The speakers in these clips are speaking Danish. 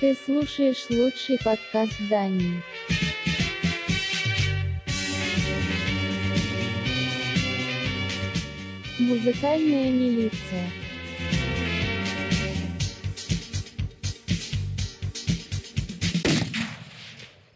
Ты слушаешь лучший подкаст Дании. Музыкальная милиция.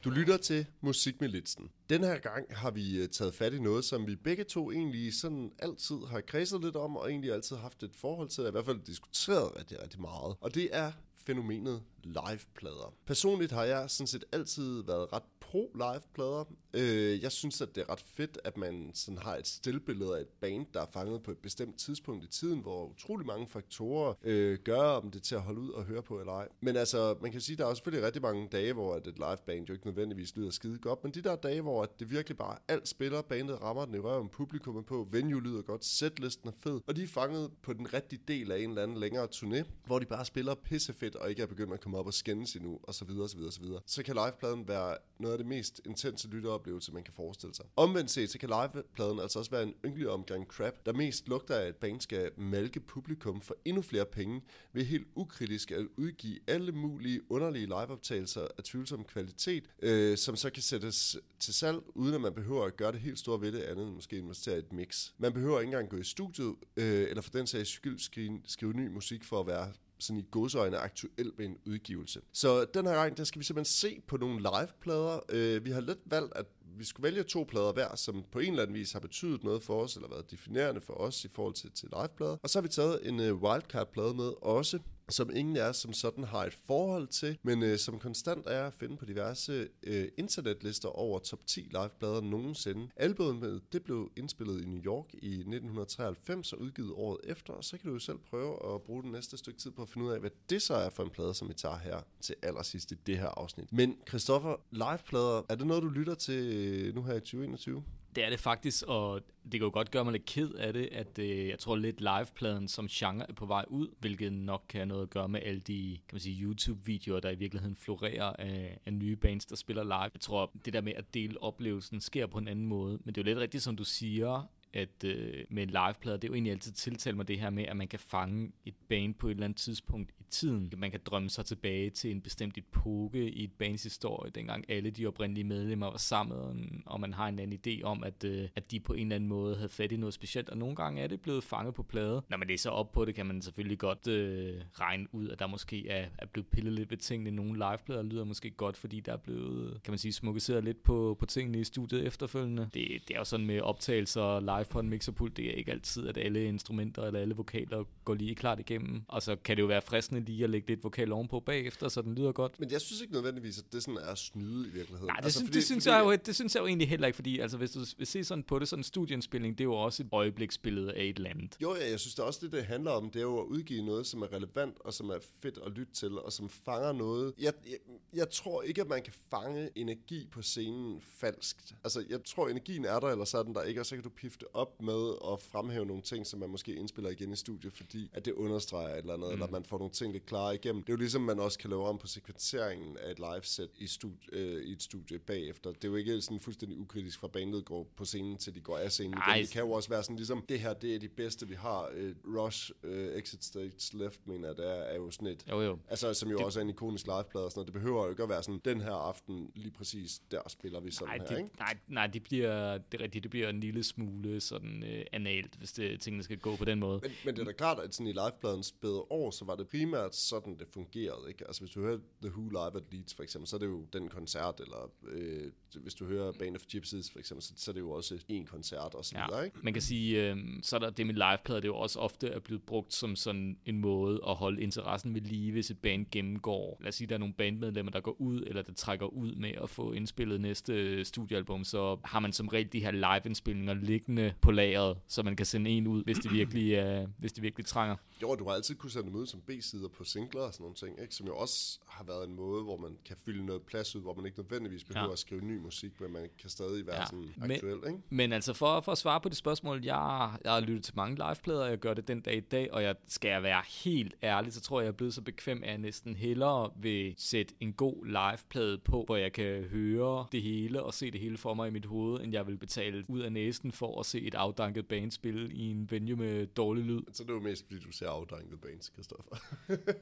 Du lytter til Musikmilitsen. Den her gang har vi øh, taget fat i noget, som vi begge to egentlig sådan altid har kredset lidt om, og egentlig altid haft et forhold til, i hvert fald diskuteret rigtig, rigtig meget. Og det er fænomenet liveplader. Personligt har jeg sådan set altid været ret pro liveplader. Øh, jeg synes, at det er ret fedt, at man sådan har et stillbillede af et band, der er fanget på et bestemt tidspunkt i tiden, hvor utrolig mange faktorer øh, gør om det til at holde ud og høre på eller ej. Men altså, man kan sige, at der er selvfølgelig rigtig mange dage, hvor et liveband jo ikke nødvendigvis lyder skide godt, men de der dage, hvor det virkelig bare alt spiller, bandet rammer den i røven, publikum er på, venue lyder godt, setlisten er fed, og de er fanget på den rigtige del af en eller anden længere turné, hvor de bare spiller pissefedt og ikke er begyndt at komme op og skændes endnu, og så videre, så videre, så videre. Så kan livepladen være noget af det mest intense lytteoplevelse, man kan forestille sig. Omvendt set, så kan livepladen altså også være en ynglig omgang crap, der mest lugter af, at band skal malke publikum for endnu flere penge, ved helt ukritisk at udgive alle mulige underlige liveoptagelser af tvivlsom kvalitet, øh, som så kan sættes til salg, uden at man behøver at gøre det helt store ved det andet, end måske investere i et mix. Man behøver ikke engang gå i studiet, øh, eller for den sags skyld skrive, skrive ny musik for at være sådan i godsøjne aktuel med en udgivelse. Så den her gang, der skal vi simpelthen se på nogle liveplader. Øh, vi har lidt valgt, at vi skulle vælge to plader hver, som på en eller anden vis har betydet noget for os, eller været definerende for os i forhold til, til liveplader. Og så har vi taget en øh, wildcard-plade med også, som ingen af os som sådan har et forhold til, men øh, som konstant er at finde på diverse øh, internetlister over top 10 liveplader nogensinde. Albumet det blev indspillet i New York i 1993 og udgivet året efter, og så kan du jo selv prøve at bruge den næste stykke tid på at finde ud af, hvad det så er for en plade, som vi tager her til allersidst i det her afsnit. Men Christoffer, liveplader, er det noget, du lytter til øh, nu her i 2021? Det er det faktisk, og det kan jo godt gøre mig lidt ked af det, at øh, jeg tror lidt livepladen som genre er på vej ud, hvilket nok kan have noget at gøre med alle de kan man sige, YouTube-videoer, der i virkeligheden florerer af, af nye bands, der spiller live. Jeg tror, det der med at dele oplevelsen sker på en anden måde, men det er jo lidt rigtigt, som du siger, at øh, med en liveplade, det er jo egentlig altid tiltalt mig det her med, at man kan fange et band på et eller andet tidspunkt tiden. Man kan drømme sig tilbage til en bestemt epoke i et bands historie, dengang alle de oprindelige medlemmer var sammen, og man har en anden idé om, at, øh, at de på en eller anden måde havde fat i noget specielt, og nogle gange er det blevet fanget på plade. Når man læser op på det, kan man selvfølgelig godt øh, regne ud, at der måske er, er blevet pillet lidt ved tingene. Nogle liveplader lyder måske godt, fordi der er blevet, kan man sige, smukkeseret lidt på, på tingene i studiet efterfølgende. Det, det er jo sådan med optagelser live på en mixerpult, det er ikke altid, at alle instrumenter eller alle vokaler går lige klart igennem. Og så kan det jo være fristende lige at lægge lidt vokal ovenpå bagefter, så den lyder godt. Men jeg synes ikke nødvendigvis, at det sådan er snyde i virkeligheden. Nej, det, altså, synes, fordi, det, synes fordi, jeg jo, det synes jeg jo egentlig heller ikke, fordi altså, hvis du vil se sådan på det, sådan en studieindspilning, det er jo også et øjebliksbillede af et eller andet. Jo, ja, jeg synes det også det, det handler om. Det er jo at udgive noget, som er relevant, og som er fedt at lytte til, og som fanger noget. Jeg, jeg, jeg tror ikke, at man kan fange energi på scenen falskt. Altså, jeg tror, energien er der, eller så er den der ikke, og så kan du pifte op med at fremhæve nogle ting, som man måske indspiller igen i studiet, fordi at det understreger et eller andet, mm. eller man får nogle ting lidt klare igennem. Det er jo ligesom, man også kan lave om på sekvenseringen af et live-set i, studi- øh, i et studie bagefter. Det er jo ikke sådan fuldstændig ukritisk fra bandet går på scenen, til de går af scenen igen. Det kan jo også være sådan ligesom, det her, det er de bedste, vi har. Øh, Rush, øh, Exit Stage Left, mener jeg, det er, jo sådan et, Jo, jo. altså som jo Det- også er en ikonisk liveplade og sådan noget. Det behøver jo ikke at være sådan, den her aften, lige præcis der spiller vi sådan Nej, her, det, ikke? nej, nej, det bliver, det er rigtigt, det bliver en lille smule sådan øh, analt, hvis det, tingene skal gå på den måde. Men, men det er da klart, at sådan i livepladens bedre år, så var det primært sådan, det fungerede. Ikke? Altså hvis du hører The Who live at Leeds for eksempel, så er det jo den koncert, eller øh, hvis du hører Band of Gypsies for eksempel, så, så er det jo også en koncert og så videre. Ja, Ikke? man kan sige, øh, så er der det med liveplader, det er jo også ofte er blevet brugt som sådan en måde at holde interessen ved live, hvis et band gennemgår. Lad os sige, der er nogle bandmedlemmer, der går ud, eller der trækker ud med at få indspillet næste studiealbum, så har man som regel de her live-indspilninger liggende på lageret, så man kan sende en ud, hvis det virkelig, øh, hvis det virkelig trænger. Jo, og du har altid kunne sende dem ud som B-sider på singler og sådan nogle ting, ikke? som jo også har været en måde, hvor man kan fylde noget plads ud, hvor man ikke nødvendigvis behøver Ja. at skrive ny musik, men man kan stadig være Ja, sådan men- aktuel. Ikke? Men altså for, for at svare på det spørgsmål, jeg, jeg har lyttet til mange liveplader, jeg gør det den dag i dag, og jeg skal jeg være helt ærlig, så tror jeg, jeg er blevet så bekvem, at jeg næsten hellere vil sætte en god liveplade på, hvor jeg kan høre det hele og se det hele for mig i mit hoved, end jeg vil betale ud af næsen for at se et afdanket band spille i en venue med dårlig lyd. Så det er jo mest, fordi du ser afdanket bands, Christoffer.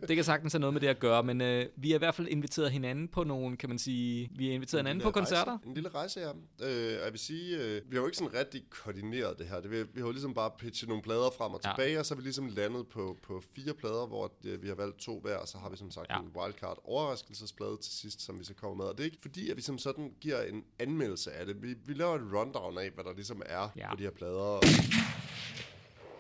Det kan sagtens have noget med det at gøre, men øh, vi har i hvert fald inviteret hinanden på nogle, kan man sige, vi har inviteret hinanden på koncerter. Rejse, en lille rejse, ja. Øh, jeg vil sige, øh, vi har jo ikke sådan rigtig koordineret det her. Det, vi, vi har jo ligesom bare pitchet nogle plader frem og Ja. tilbage, og så er vi ligesom landet på, på fire plader, hvor øh, vi har valgt to hver, og så har vi som sagt Ja. ja. en wildcard overraskelsesplade til sidst, som vi så kommer med. Og det er ikke fordi, at vi som sådan giver en anmeldelse af det. Vi, vi laver et rundown af, hvad der ligesom er Ja. ja. på de her plader. Og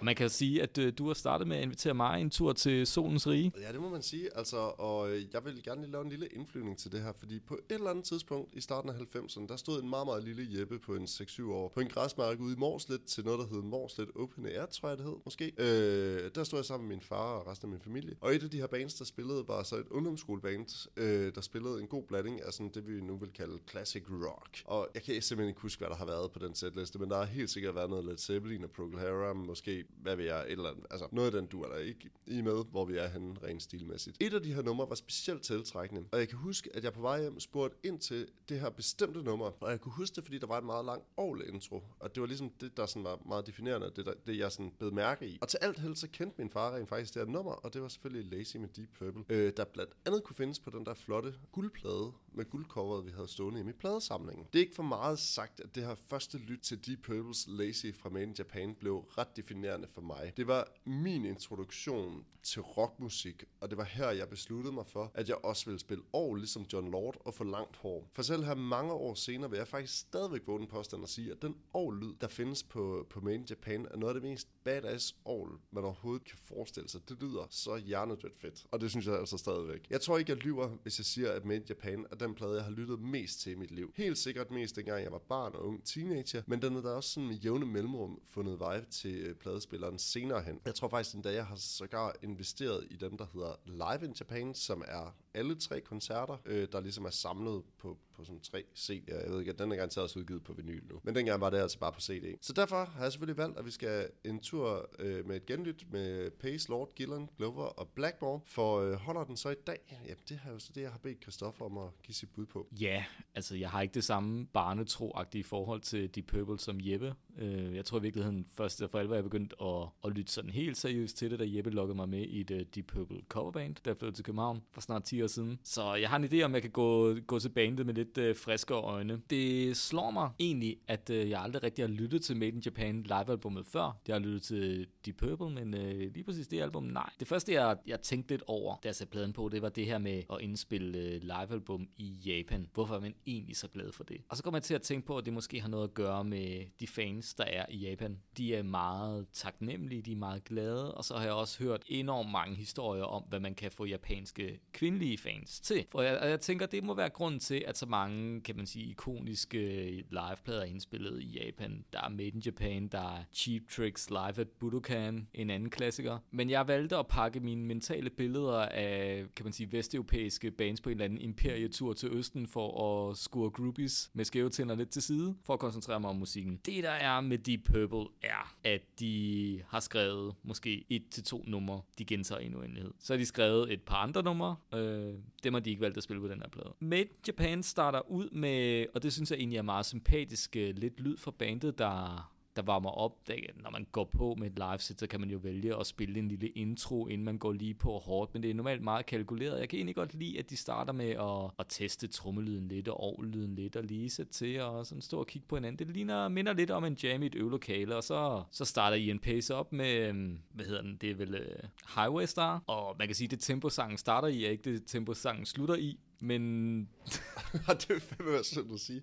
man kan jo sige, at øh, du har startet med at invitere mig en tur til Solens Rige. Ja, det må man sige. Altså, og øh, jeg vil gerne lige lave en lille indflyvning til det her, fordi på et eller andet tidspunkt i starten af 90'erne, der stod en meget, meget lille Jeppe på en 6-7 år på en græsmark ude i Morslet til noget, der hed Morslet Open Air, tror jeg det hed, måske. Øh, der stod jeg sammen med min far og resten af min familie. Og et af de her bands, der spillede, var så et ungdomsskoleband, øh, der spillede en god blanding af sådan det, vi nu vil kalde classic rock. Og jeg kan simpelthen ikke huske, hvad der har været på den setliste, men der har helt sikkert været noget Led Zeppelin og Procol Harum, måske, hvad ved jeg, et eller andet. Altså, noget af den du er der ikke i med, hvor vi er henne rent stilmæssigt. Et af de her numre var specielt tiltrækkende, og jeg kan huske, at jeg på vej hjem spurgte ind til det her bestemte nummer, og jeg kunne huske det, fordi der var en meget lang intro, og det var ligesom det, der sådan var meget definerende, det, der, det jeg sådan blev mærke i. Og til alt held, så kendte min far rent faktisk det her nummer, og det var selvfølgelig Lazy med Deep Purple, øh, der blandt andet kunne findes på den der flotte guldplade med guldcoveret, vi havde stående i min pladesamling. Det er ikke for meget sagt, at det her første lyt til Deep Purples Lazy fra Made in Japan blev ret definerende for mig. Det var min introduktion til rockmusik, og det var her, jeg besluttede mig for, at jeg også ville spille år ligesom John Lord og få langt hår. For selv her mange år senere vil jeg faktisk stadigvæk våge den påstand og sige, at den år-lyd, der findes på, på Made in Japan, er noget af det mest badass år, man overhovedet kan forestille sig. Det lyder så hjernedødt fedt, og det synes jeg altså stadigvæk. Jeg tror ikke, jeg lyver, hvis jeg siger, at Made in Japan er den plade, jeg har lyttet mest til i mit liv. Helt sikkert mest dengang jeg var barn og ung teenager, men den er der også sådan med jævne mellemrum fundet vej til øh, plades spilleren senere hen. Jeg tror faktisk endda, jeg har sågar investeret i dem, der hedder Live in Japan, som er alle tre koncerter, øh, der ligesom er samlet på, på sådan tre CD'er. Jeg ved ikke, at den er garanteret også udgivet på vinyl nu. Men dengang var det altså bare på CD. Så derfor har jeg selvfølgelig valgt, at vi skal en tur øh, med et genlyt med Pace, Lord, Gillan, Glover og Blackmore. For øh, holder den så i dag? Jamen, det er jo så det, jeg har bedt Christoffer om at give sit bud på. Ja, altså jeg har ikke det samme barnetroagtige forhold til Deep Purple som Jeppe. Øh, jeg tror i virkeligheden først for alvor, jeg begyndte at, at lytte sådan helt seriøst til det, da Jeppe lukkede mig med i et øh, Deep Purple coverband, der flyttede til København for snart 10 år siden. Så jeg har en idé om, jeg kan gå, gå til bandet med lidt øh, friskere øjne. Det slår mig egentlig, at øh, jeg aldrig rigtig har lyttet til Made in Japan live-albummet før. Jeg har lyttet til Deep Purple, men øh, lige præcis det album, nej. Det første, jeg, jeg tænkte lidt over, da jeg satte pladen på, det var det her med at indspille øh, live-album i Japan. Hvorfor er man egentlig så glad for det? Og så kommer jeg til at tænke på, at det måske har noget at gøre med de fans, der er i Japan. De er meget taknemmelige, de er meget glade, og så har jeg også hørt enormt mange historier om, hvad man kan få japanske kvindelige fans til. Og jeg, og jeg tænker, det må være grund til, at så mange, kan man sige, ikoniske liveplader er indspillet i Japan. Der er Made in Japan, der er Cheap Tricks Live at Budokan, en anden klassiker. Men jeg valgte at pakke mine mentale billeder af, kan man sige, vesteuropæiske bands på en eller anden imperietur til Østen for at score groupies med skæve tænder lidt til side, for at koncentrere mig om musikken. Det, der er med Deep Purple, er, at de har skrevet måske et til to numre, de gentager i en uendelighed. Så har de skrevet et par andre numre, øh, Øh, dem har de ikke valgt at spille på den her plade. Made Japan starter ud med, og det synes jeg egentlig er meget sympatisk, øh, lidt lyd fra bandet, der der varmer op. Da, når man går på med et live-set, så kan man jo vælge at spille en lille intro, inden man går lige på hårdt, men det er normalt meget kalkuleret. Jeg kan egentlig godt lide, at de starter med at, at teste trommelyden lidt og overlyden lidt, og lige sætte til og sådan stå og kigge på hinanden. Det ligner, minder lidt om en jam i et øvelokale, og så, så starter Ian Pace op med, hvad hedder den, det er vel uh, Highway Star, og man kan sige, det tempo sangen starter i, er ikke det tempo sangen slutter i, men, det er fandme være synd at sige.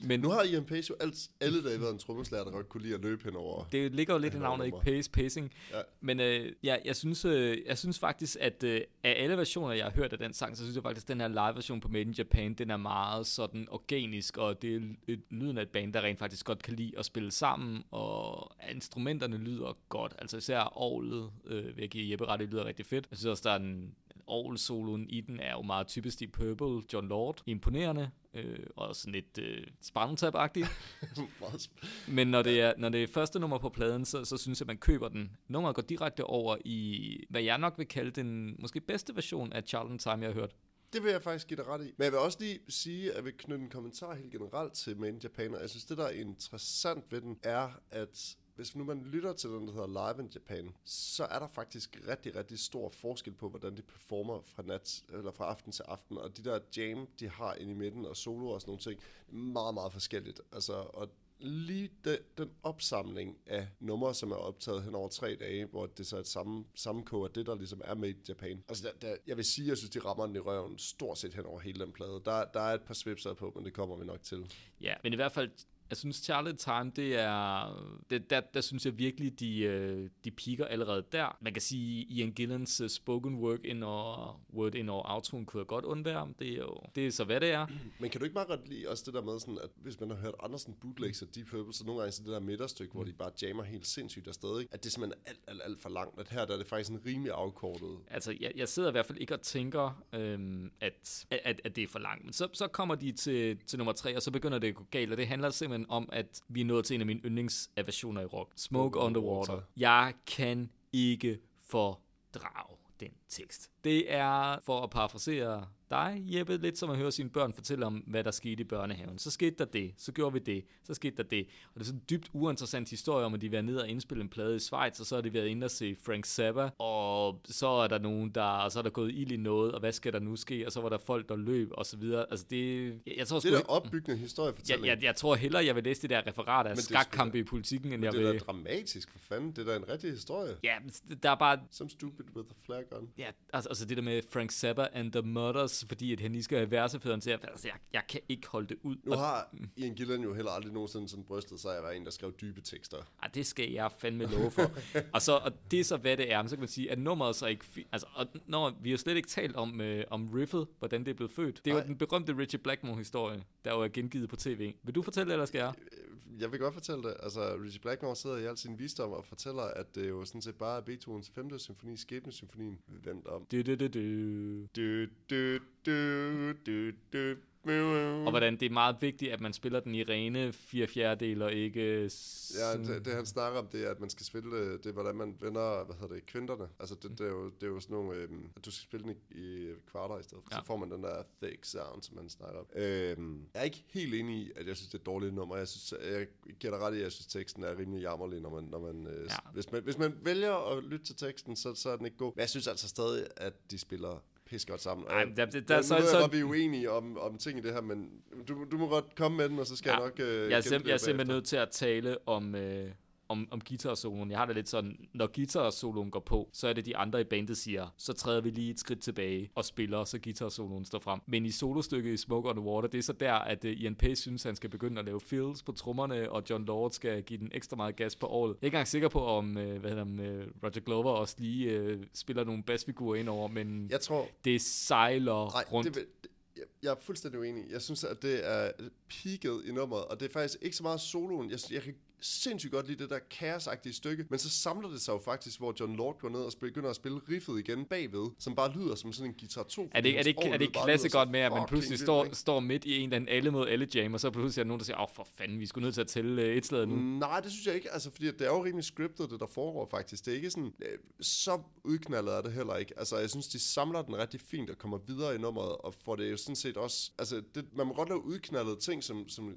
men Nu har Ian Pace jo alt, alle dage været en trommeslager, der godt kunne lide at løbe henover. det ligger jo lidt i navnet, ikke pace, pacing. Ja. Men øh, ja, jeg, synes, øh, jeg synes faktisk, at øh, af alle versioner, jeg har hørt af den sang, så synes jeg faktisk, at den her live-version på Made in Japan, den er meget sådan organisk, og det er et, lyden af et band, der rent faktisk godt kan lide at spille sammen, og instrumenterne lyder godt. Altså især orlet, øh, vil jeg give Jeppe ret, det lyder rigtig fedt. Jeg synes også, der er en orgel-soloen i den er jo meget typisk Deep Purple, John Lord, imponerende, øh, og sådan lidt øh, spinaltap-agtigt. Meget sp- Men når det er, når det er første nummer på pladen, så, så synes jeg, at man køber den. Nummeret går direkte over i, hvad jeg nok vil kalde den måske bedste version af Charlton Time, jeg har hørt. det vil jeg faktisk give dig ret i. Men jeg vil også lige sige, at jeg vil knytte en kommentar helt generelt til Made in Japan, og jeg synes, det der er interessant ved den, er, at hvis nu man lytter til den, der hedder Live in Japan, så er der faktisk rigtig, rigtig stor forskel på, hvordan de performer fra, nat, eller fra aften til aften. Og de der jam, de har ind i midten, og solo og sådan nogle ting, meget, meget forskelligt. Altså, og lige de, den opsamling af numre, som er optaget hen over tre dage, hvor det så er et samme, sammenkog af det, der ligesom er med i Japan. Altså, der, der, jeg vil sige, jeg synes, de rammer den i røven stort set hen over hele den plade. Der, der er et par svipser på, men det kommer vi nok til. Ja, men i hvert fald jeg synes, Charlotte Time, det er, det, der, der synes jeg virkelig, de, øh, de piker allerede der. Man kan sige, Ian Gillans uh, spoken work ind og word in og outroen kunne jeg godt undvære. Det er jo, det er så hvad det er. Men kan du ikke bare godt lide også det der med, sådan, at hvis man har hørt Andersen bootlegs af Deep Purple, så nogle gange så det der midterstykke, mm. hvor de bare jammer helt sindssygt afsted, ikke? at det er simpelthen alt, alt, alt for langt. At her der er det faktisk en rimelig afkortet. Altså, jeg, jeg sidder i hvert fald ikke og tænker, øhm, at, at, at det er for langt. Men så, så kommer de til, til nummer tre, og så begynder det at gå galt, og det handler simpelthen simpelthen om, at vi er nået til en af mine yndlingsaversioner i rock. Smoke on the water. Jeg kan ikke fordrage den tekst. Det er, for at parafrasere dig, Jeppe, lidt som at høre sine børn fortælle om, hvad der skete i børnehaven. Så skete der det, så gjorde vi det, så skete der det. Og det er sådan en dybt uinteressant historie om, at de var nede og indspille en plade i Schweiz, og så har de været inde og se Frank Zappa, og så er der nogen, der, og så er der gået ild i noget, og hvad skal der nu ske? Og så var der folk, der løb, og så videre. Altså det, jeg, jeg tror, det er der opbyggende historiefortælling. Jeg, jeg, jeg, tror hellere, jeg vil læse det der referat af skakkampe i politikken, end jeg vil... det er da dramatisk, for fanden. Det er da en rigtig historie. Ja, der er bare... Some stupid with a flag on. Ja, altså, altså det der med Frank Zappa and the Mothers, fordi at han lige skal have versefødderen til, altså jeg, jeg kan ikke holde det ud. Nu har Ian Gillan jo heller aldrig nogensinde sådan brystet sig at være en, der skrev dybe tekster. Ej, det skal jeg fandme love for. og, så, og det er så, hvad det er. Men så kan man sige, at nummeret så ikke... Altså, og når, vi har slet ikke talt om, øh, om riffet, hvordan det er blevet født. Det er jo den berømte Richard Blackmore-historie, der jo er gengivet på tv. Vil du fortælle det, eller skal jeg? Øh, jeg vil godt fortælle det. Altså, Richard Blackmore sidder i al sin visdom og fortæller, at det jo sådan set bare er Beethovens 5. symfoni, Skæbnesymfonien, vendt om. Du, du, du, du. Du, du, du, du, du. Og hvordan det er meget vigtigt, at man spiller den i rene fire fjerdedel og ikke... Ja, det, det, han snakker om, det er, at man skal spille det, det er, hvordan man vender, hvad hedder det, kvinterne. Altså, det, det, er, jo, det er jo sådan nogle, øhm, at du skal spille den i, i kvarter i stedet for. Ja. Så får man den der thick sound, som man snakker om. Øhm, jeg er ikke helt enig i, at jeg synes, det er et dårligt nummer. Jeg synes, jeg giver dig ret i, at jeg synes, teksten er rimelig jammerlig, når man, når man, øh, ja. hvis man, hvis man vælger at lytte til teksten, så, så er den ikke god. Men jeg synes altså stadig, at de spiller pisse godt sammen. Ej, der, der, der, så, så, vi er uenige om, om ting i det her, men du, du må godt komme med den, og så skal ja, jeg nok... Uh, jeg, er sim- jeg er simpelthen nødt til at tale om... Uh, om, om guitar-soloen. Jeg har det lidt sådan, når guitar-soloen går på, så er det de andre i bandet siger, så træder vi lige et skridt tilbage og spiller, så guitar-soloen står frem. Men i solostykket i Smoke on the Water, det er så der, at uh, Ian Pace synes, han skal begynde at lave fills på trommerne, og John Lord skal give den ekstra meget gas på året. Jeg er ikke engang sikker på, om uh, hvad hedder, um, Roger Glover også lige uh, spiller nogle bassfigurer ind over, men jeg tror, det sejler Ej, rundt. Det, det, jeg er fuldstændig uenig. Jeg synes, at det er peaked i nummeret, og det er faktisk ikke så meget soloen. Jeg, jeg kan sindssygt godt lide det der kaosagtige stykke, men så samler det sig jo faktisk, hvor John Lord går ned og begynder at spille riffet igen bagved, som bare lyder som sådan en guitar 2. Er det, er det, er det klasse godt med, at man pludselig står, vildt, står midt i en eller anden alle mod alle jam, og så pludselig er der nogen, der siger, åh for fanden, vi skulle nødt til at tælle øh, et slag nu? Nej, det synes jeg ikke, altså fordi det er jo rimelig scriptet, det der foregår faktisk. Det er ikke sådan, øh, så udknaldet er det heller ikke. Altså jeg synes, de samler den rigtig fint og kommer videre i nummeret, og får det jo sådan set også, altså det, man må godt lave udknaldet ting, som, som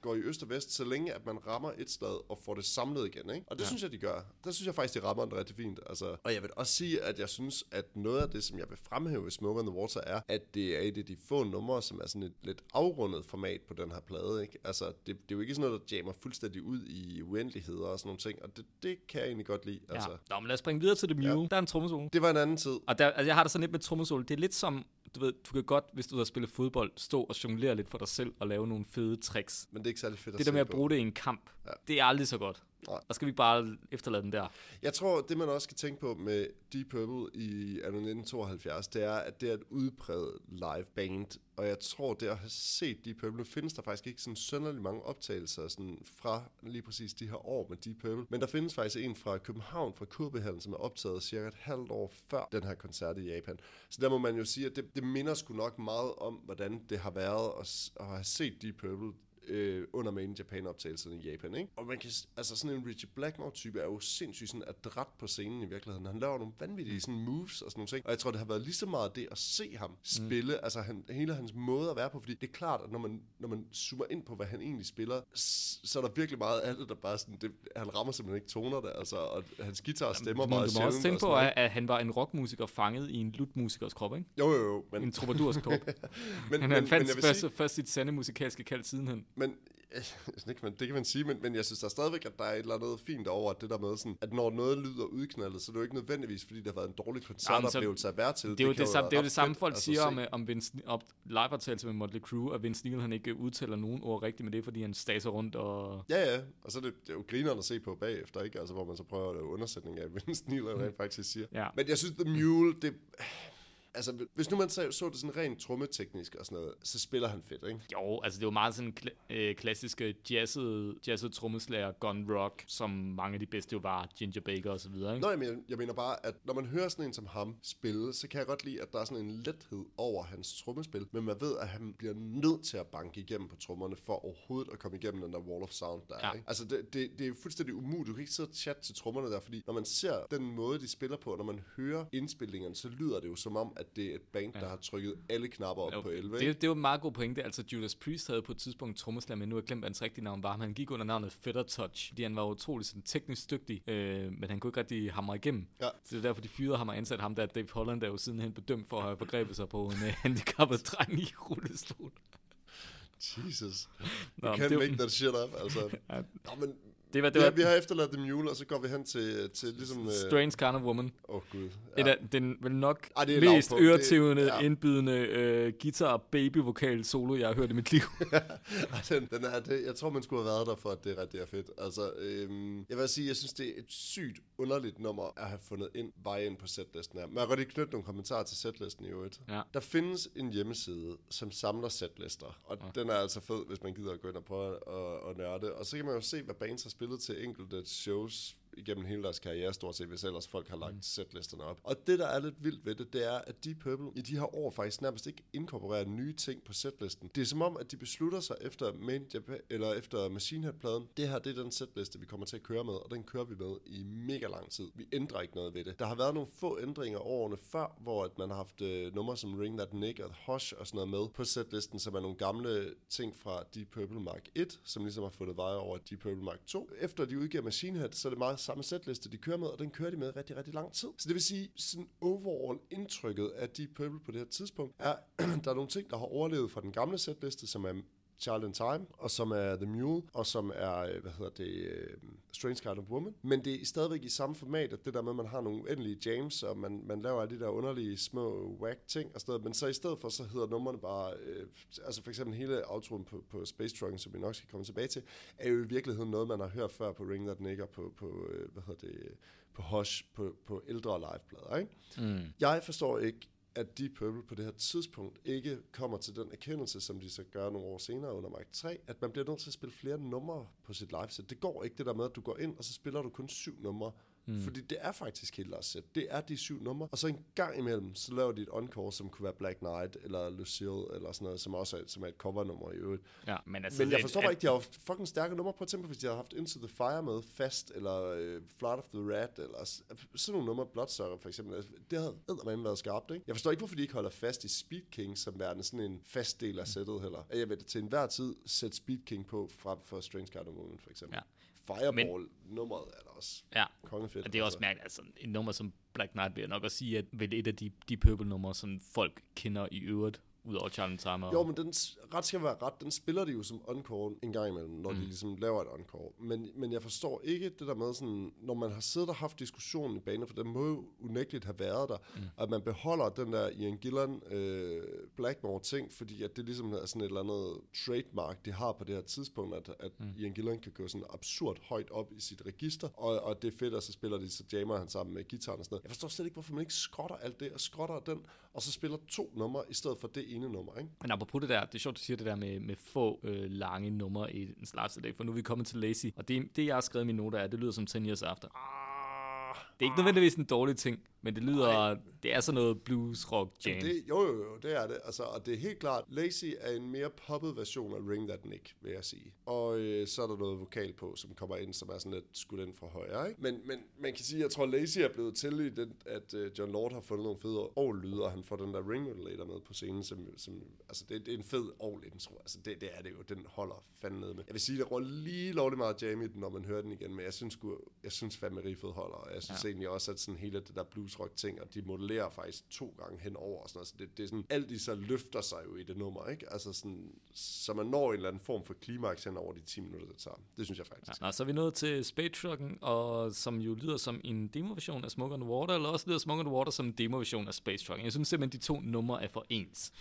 går i øst og vest, så længe at man rammer et slag og får det samlet igen, ikke? Og det ja. synes jeg, de gør. Der synes jeg faktisk, de rammer den rigtig fint. Altså, og jeg vil også sige, at jeg synes, at noget af det, som jeg vil fremhæve i Smoke on the Water, er, at det er et af de få numre, som er sådan et lidt afrundet format på den her plade, ikke? Altså, det, det er jo ikke sådan noget, der jammer fuldstændig ud i uendeligheder og sådan nogle ting, og det, det kan jeg egentlig godt lide. Ja. Altså. Nå, men lad os springe videre til The Mule. Ja. Der er en trommesolo. Det var en anden tid. Og der, altså, jeg har det sådan lidt med trommesolo. Det er lidt som, du ved, du kan godt, hvis du har spillet fodbold, stå og jonglere lidt for dig selv og lave nogle fede tricks. Men det er ikke særlig fedt at Det der med at bruge det i en kamp, ja. det er aldrig så godt. Nej. Der skal vi bare efterlade den der. Jeg tror, det man også skal tænke på med Deep Purple i 1972, det er, at det er et udpræget live band. Og jeg tror, det at have set Deep Purple, nu findes der faktisk ikke sådan sønderlig mange optagelser sådan fra lige præcis de her år med Deep Purple. Men der findes faktisk en fra København, fra Kurbehallen, som er optaget cirka et halvt år før den her koncert i Japan. Så der må man jo sige, at det, det minder sgu nok meget om, hvordan det har været at, at have set Deep Purple øh, under Main in Japan optagelsen i Japan, ikke? Og man kan, altså sådan en Richie Blackmore-type er jo sindssygt sådan adræt på scenen i virkeligheden. Han laver nogle vanvittige sådan moves og sådan nogle ting. Og jeg tror, det har været lige så meget det at se ham spille, mm. altså han, hele hans måde at være på, fordi det er klart, at når man, når man zoomer ind på, hvad han egentlig spiller, så er der virkelig meget af det, der bare sådan, det, han rammer simpelthen ikke toner der, altså, og hans guitar stemmer Men meget du må også sjældent tænke på, at, at han var en rockmusiker fanget i en lutmusikers krop, ikke? Jo, jo, jo, men, En troubadours krop. men, Han, men, han men fandt vil først, sige, først sit sande musikalske kald sidenhen. Men sådan ikke, man, det kan man sige, men, men jeg synes der er stadigvæk, at der er et eller andet fint over det der med, sådan, at når noget lyder udknaldet, så er det jo ikke nødvendigvis, fordi det har været en dårlig koncertoplevelse at være til. Det er jo det, kan samme, det, er jo det samme folk altså, siger om, øh, om Vince, op, live-optagelse med Motley Crue, at Vince Neil han ikke udtaler nogen ord rigtigt, men det fordi han staser rundt og... Ja, ja, og så er det, det er jo grineren at se på bagefter, ikke? Altså, hvor man så prøver at lave undersætning af, Vince Neil rent faktisk siger. Ja. Men jeg synes, The Mule, det... Altså, hvis nu man så, så det sådan rent trommeteknisk og sådan noget, så spiller han fedt, ikke? Jo, altså det er jo meget sådan kla- øh, klassiske jazzet, jazzet trommeslager, gun rock, som mange af de bedste jo var, Ginger Baker og så videre, ikke? Nå, jeg mener, jeg mener bare, at når man hører sådan en som ham spille, så kan jeg godt lide, at der er sådan en lethed over hans trommespil, men man ved, at han bliver nødt til at banke igennem på trommerne, for overhovedet at komme igennem den der wall of sound, der Ja. er. Ikke? Altså, det, det, det er fuldstændig umuligt. Du kan ikke sidde og chatte til trommerne der, fordi når man ser den måde, de spiller på, og når man hører indspillingerne, så lyder det jo som om, at det er et band, ja. der har trykket alle knapper op Jo, på 11. det, ikke? det var en meget god pointe. Altså, Judas Priest havde på et tidspunkt trommeslager, men nu har jeg glemt, hans rigtige navn var. Men han gik under navnet Feather Touch, fordi han var utrolig sådan, teknisk dygtig, øh, men han kunne ikke rigtig hamre igennem. Ja. Så det er derfor, de fyrede ham og ansatte ham der. Dave Holland er jo sidenhen bedømt for at have forgrebet sig på en uh, handicappet dreng i rullestol. Jesus. Nå, You men can't det- make that shit up, altså. Ja. Nå, men Det var, det var ja, vi har efterladt The Mule, og så går vi hen til, til ligesom... øh, Strange Kind of Woman. Åh, oh, gud. Ja. Et af, den vel nok Ej, det er mest. Det- øretævende, ja. indbydende øh, guitar baby vokal solo, jeg har hørt i mit liv. Ej, den, den er, det, jeg tror, man skulle have været der for, at det rigtig er fedt. Altså, øhm, jeg vil sige, jeg synes, det er et sygt underligt nummer at have fundet ind, vej ind på setlisten her. Men jeg kan godt lige knytte nogle kommentarer til setlisten i øvrigt. Ja. Der findes en hjemmeside, som samler setlister, og ja. den er altså fed, hvis man gider at gå ind og prøve at, at nørde. Og så kan man jo se, hvad bands har spillet til enkelte shows igennem hele deres karriere, stort set, hvis ellers folk har lagt mm. setlisterne op. Og det, der er lidt vildt ved det, det er, at Deep Purple i de her år faktisk nærmest ikke inkorporerer nye ting på setlisten. Det er som om, at de beslutter sig efter Main Japan, eller efter Machine Head-pladen, det her det er den setliste, vi kommer til at køre med, og den kører vi med i mega lang tid. Vi ændrer ikke noget ved det. Der har været nogle få ændringer årene før, hvor at man har haft øh, numre som Ring That Nick og Hush og sådan noget med på setlisten, som er nogle gamle ting fra Deep Purple Mark 1, som ligesom har fundet vej over Deep Purple Mark 2. Efter de udgiver Machine Head, så er det meget samme setliste, de kører med, og den kører de med rigtig, rigtig lang tid. Så det vil sige, sådan overall indtrykket af Deep Purple på det her tidspunkt, er, der er nogle ting, der har overlevet fra den gamle setliste, som er Child in Time, og som er The Mule, og som er, øh, hvad hedder det, øh, Strange Kind of Woman. Men det er stadigvæk i samme format, at det der med, at man har nogle uendelige jams, og man, man laver alle de der underlige små whack ting og sådan noget. Men så i stedet for, så hedder numrene bare, øh, altså for eksempel hele outroen på, på Space Trucking, som vi nok skal komme tilbage til, er jo i virkeligheden noget, man har hørt før på Ring That Nigger, på, på øh, hvad hedder det, på Hush, på, på ældre liveplader, ikke? Mm. Jeg forstår ikke, at Deep Purple på det her tidspunkt ikke kommer til den erkendelse, som de så gør nogle år senere under Mark 3, at man bliver nødt til at spille flere numre på sit liveset. Det går ikke det der med, at du går ind, og så spiller du kun syv numre. Mm. Fordi det er faktisk deres sæt. Det er de syv numre. Og så en gang imellem, så laver de et encore, som kunne være Black Knight, eller Lucille, eller sådan noget, som også er, som er et covernummer i øvrigt. Ja, men altså... Men jeg forstår at- bare ikke, de har haft fucking stærke numre på, eksempel hvis de har haft Into the Fire med Fast, eller øh, Flight of the Rat, eller sådan nogle numre, Bloodsucker for eksempel. Altså, Det havde eddermame været skarpt, ikke? Jeg forstår ikke, hvorfor de ikke holder fast i Speed King, som værende sådan en fast del af sættet heller. Jeg vil til enhver tid sætte Speed King på, frem for Strange of Woman, for eksempel. Ja. Fireball-nummeret er da også Ja, kongefedt. og det er også mærkeligt, altså et nummer som Black Knight vil jeg nok at sige, at vel et af de, de Purple-numre, som folk kender i øvrigt, udover Charlie Timer. Jo, men den, ret skal være ret, den spiller de jo som encore en gang imellem, når mm. de ligesom laver et encore. Men, men jeg forstår ikke det der med sådan, når man har siddet og haft diskussionen i banen, for den må jo unægteligt have været der, mm. at man beholder den der Ian Gillan øh, Blackmore ting, fordi at det ligesom er sådan et eller andet trademark, de har på det her tidspunkt, at, at mm. Ian Gillan kan gå sådan absurd højt op i sit register, og, og det er fedt, og så spiller de, så jammer han sammen med gitaren og sådan noget. Jeg forstår slet ikke, hvorfor man ikke skrotter alt det, og skrotter den, og så spiller to numre, i stedet for det ene nummer, ikke? Men apropos det der, det er sjovt, du siger det der med, med få øh, lange numre i en slags dag, for nu er vi kommet til Lazy, og det, det jeg har skrevet i mine noter er, det lyder som 10 Years After. Ah, Det er ikke nødvendigvis en dårlig ting, men det lyder, det er sådan noget blues rock jam. Jamen, Det, jo, jo, jo, det er det. Altså, og det er helt klart, Lazy er en mere poppet version af Ring That Nick, vil jeg sige. Og øh, så er der noget vokal på, som kommer ind, som er sådan lidt skudt ind fra højre. Ikke? Men, men man kan sige, jeg tror, Lazy er blevet til i den, at øh, John Lord har fundet nogle fede all og han får den der ring modulator med på scenen, som, som altså, det, det er en fed all intro. Altså, det, det er det jo. Den holder fandme ned med. Jeg vil sige, det ruller lige lovligt meget jam i den, når man hører den igen, men jeg synes, jeg synes fandme, riffet holder. Og jeg synes ja. egentlig også, at sådan hele det der blues rock ting, og de modellerer faktisk to gange henover og sådan noget. Så det, det er sådan, alt de så løfter sig jo i det nummer, ikke? Altså sådan, så man når en eller anden form for klimaks hen over de 10 minutter, det tager. Det synes jeg faktisk. Ja, og så er vi nået til Space Trucken, og som jo lyder som en demoversion af Smoke on the Water, eller også lyder Smoke on the Water som en demoversion af Space Trucken. Jeg synes simpelthen, de to numre er for ens.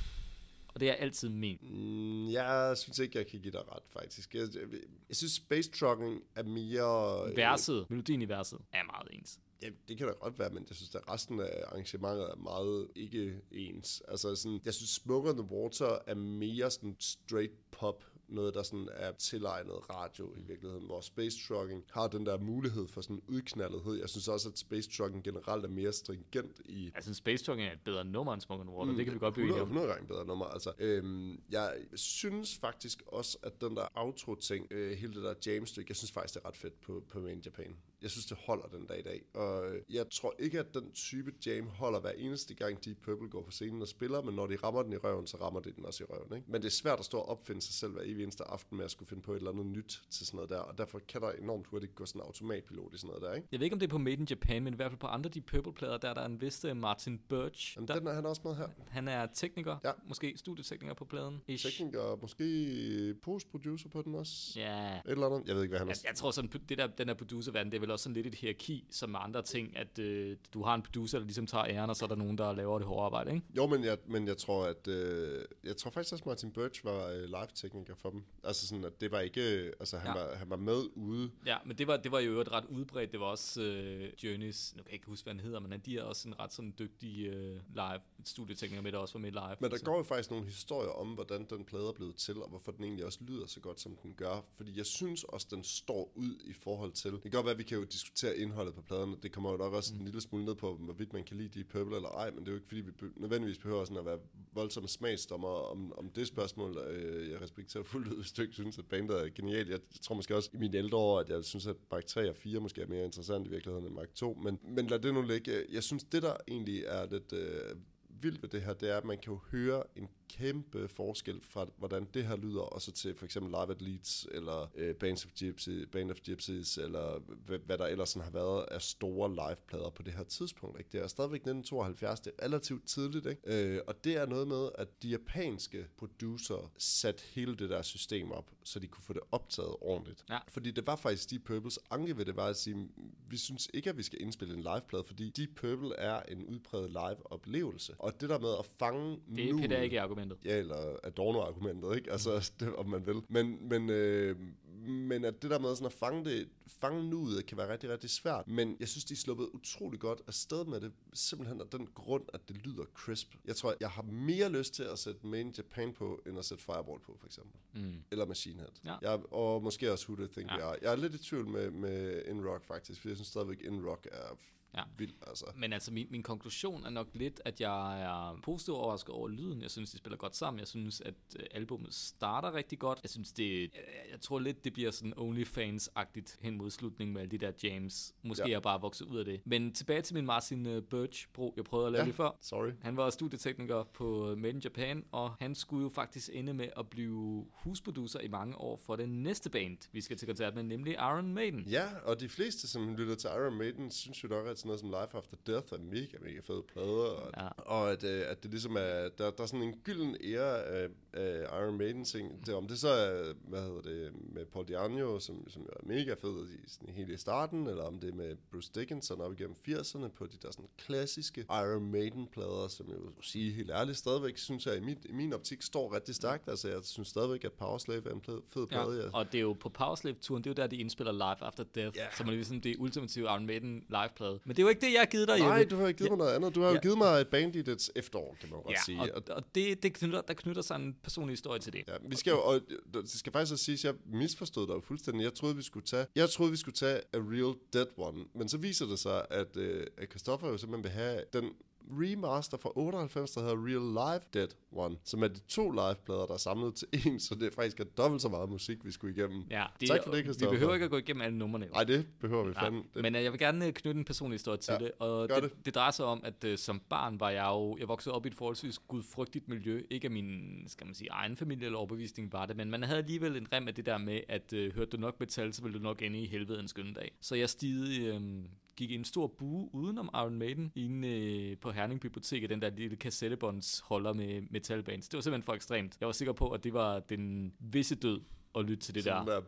Og det er altid min. Mm, jeg synes ikke, jeg kan give dig ret, faktisk. Jeg, jeg, jeg synes, Space Trucking er mere... øh, Verset, melodien i verset, er meget ens. Ja, det kan da godt være, men jeg synes, at resten af arrangementet er meget ikke ens. Altså sådan, jeg synes, Smoke on the Water er mere sådan straight pop, noget, der sådan er tilegnet radio i virkeligheden, hvor Space Trucking har den der mulighed for sådan udknaldethed. Jeg synes også, at Space Trucking generelt er mere stringent i synes, Space Trucking er et bedre nummer end Smoke on the Water. Mm, det kan vi godt blive enige 100, om. 100 gange bedre nummer. Altså, øhm, jeg synes faktisk også, at den der outro-ting, øh, hele det der jam-stykke, jeg synes faktisk, det er ret fedt på, på Main Japan. Jeg synes, det holder den dag i dag. Og øh, jeg tror ikke, at den type jam holder hver eneste gang, Deep Purple går på scenen og spiller, men når de rammer den i røven, så rammer de den også i røven. Ikke? Men det er svært at stå og opfinde sig selv hver evig eneste aften med at skulle finde på et eller andet nyt til sådan noget der, og derfor kan der enormt hurtigt gå sådan en automatpilot i sådan noget der, ikke? Jeg ved ikke, om det er på Made in Japan, men i hvert fald på andre Deep Purple-plader, der er der en vis øh, Martin Birch. Jamen, Der, den er han også med her. han er tekniker, Ja. måske studietekniker på pladen. Ish. Tekniker, måske post-producer på den også. Ja, Et eller andet. Jeg ved ikke, hvad han er. Jeg, jeg tror sådan, det der, den der producerverden, det er vel også sådan lidt et hierarki, som med andre ting, at øh, du har en producer, der ligesom tager æren, og så er der nogen, der laver det hårde arbejde, ikke? Jo, men jeg, men jeg tror, at øh, jeg tror faktisk også, Martin Birch var øh, live-tekniker for dem. Altså sådan, at det var ikke, altså han, Ja. var, han var med ude. Ja, men det var, det var jo et ret udbredt. Det var også øh, Journeys, nu kan jeg ikke huske, hvad han hedder, men han- de er også en ret sådan dygtig øh, live studietekniker med, der også var med live. Men der går jo faktisk nogle historier om, hvordan den plade er blevet til, og hvorfor den egentlig også lyder så godt, som den gør. Fordi jeg synes også, den står ud i forhold til... Det kan godt være, at vi kan jo diskutere indholdet på pladen, og det kommer jo nok også mm. en lille smule ned på, hvorvidt man kan lide Deep Purple eller ej, men det er jo ikke, fordi vi be- nødvendigvis behøver sådan at være voldsomme smagsdommer om, om det spørgsmål. Øh, Jeg respekterer fuldt ud, hvis du ikke synes, at bandet er genialt. Jeg tror måske også i mine ældre år, at jeg synes, at Mark 3 og 4 måske er mere interessant i virkeligheden end Mark 2. Men, men lad det nu ligge. Jeg synes, det der egentlig er lidt... Øh, vildt ved det her, det er, at man kan jo høre en kæmpe forskel fra, hvordan det her lyder, og så til for eksempel Live at Leeds, eller øh, Bands of Gypsy, Band of Gypsies, eller hvad, hvad der ellers sådan har været af store liveplader på det her tidspunkt. Ikke? Det er stadigvæk 1972, det er relativt tidligt, ikke? Øh, og det er noget med, at de japanske producer satte hele det der system op, så de kunne få det optaget ordentligt. Ja. Fordi det var faktisk Deep Purples anke ved det, var at sige, vi synes ikke, at vi skal indspille en liveplade, fordi Deep Purple er en udpræget live-oplevelse. Og det der med at fange Det er nuet- Peter ikke argumentet. Ja, eller Adorno-argumentet, ikke? Altså, det, om man vil. Men, men, øh, men at det der med sådan at fange, det, fange nuet kan være rigtig, rigtig svært. Men jeg synes, de er sluppet utrolig godt afsted med det. Simpelthen af den grund, at det lyder crisp. Jeg tror, jeg har mere lyst til at sætte Main Japan på, end at sætte Fireball på, for eksempel. Mm. Eller Machine Head. Ja. Jeg, og måske også Who Do Think ja. We Are. Jeg er lidt i tvivl med, med In Rock, faktisk. For jeg synes stadigvæk, In Rock er Ja. vild, altså. Men altså, min, min konklusion er nok lidt, at jeg er positivt overrasket over lyden. Jeg synes, de spiller godt sammen. Jeg synes, at øh, albummet starter rigtig godt. Jeg synes, det... Jeg, jeg tror lidt, det bliver sådan OnlyFans-agtigt hen mod slutningen med alle de der jams. Måske ja. Jeg bare vokset ud af det. Men tilbage til min Martin uh, Birch-bro, jeg prøvede at lave. Ja. lige før. Sorry. Han var studietekniker på Made in Japan, og han skulle jo faktisk ende med at blive husproducer i mange år for den næste band, vi skal til koncert med, nemlig Iron Maiden. Ja, og de fleste, som lytter til Iron Maiden, synes jo nok, at sådan noget som Life After Death er mega, mega fede plader. Og, Ja. og at, øh, at det ligesom er, der, der er sådan en gylden ære af, af Iron Maiden ting. Det, om det så er, hvad hedder det, med Paul Diano, som, som er mega fed i, sådan, helt i starten, eller om det er med Bruce Dickinson op igennem 80'erne på de der sådan klassiske Iron Maiden plader, som jeg vil sige helt ærligt stadigvæk, synes jeg i min, i min optik står rigtig stærkt. Altså jeg synes stadigvæk, at Powerslave er en plade, fed plade. Ja, og det er jo på Powerslave-turen, det er jo der, de indspiller Live After Death, Ja. som er ligesom det ultimative Iron Maiden live-plade. Men det er jo ikke det, jeg har givet dig, Nej, Jeppe. du har ikke givet mig noget andet. Du har jo Ja. givet mig et band i dets efterår, kan man godt Ja, sige. og, Og, og det, det knytter, der knytter sig en personlig historie til det. ja, vi skal jo, og det skal faktisk også sige, at jeg misforstod dig jo fuldstændig. Jeg troede, vi skulle tage, jeg troede, vi skulle tage A Real Dead One, men så viser det sig, at, øh, at Christoffer jo simpelthen vil have den remaster fra 98, der hedder Real Live Dead One, som er de to liveplader, der er samlet til en, så det er faktisk er dobbelt så meget musik, vi skulle igennem. Ja, det, Tak for det, Vi Christoffer. behøver ikke at gå igennem alle numrene. Nej, det behøver vi Nej, fandme. Det, Men øh, jeg vil gerne øh, knytte en personlig historie til Ja, det, og gør det, det. det drejer sig om, at øh, som barn var jeg jo, jeg voksede op i et forholdsvis gudfrygtigt miljø, ikke af min, skal man sige, egen familie eller overbevisning var det, men man havde alligevel en rem af det der med, at øh, hørte du nok metal, så ville du nok ende i helvede en skønne dag. Så jeg stigede, øh, gik i en stor bue udenom Iron Maiden, inde øh, på Herning Biblioteket, den der lille kassettebåndsholder med metalbands. Det var simpelthen for ekstremt. Jeg var sikker på, at det var den visse død at lytte til det der. sådan der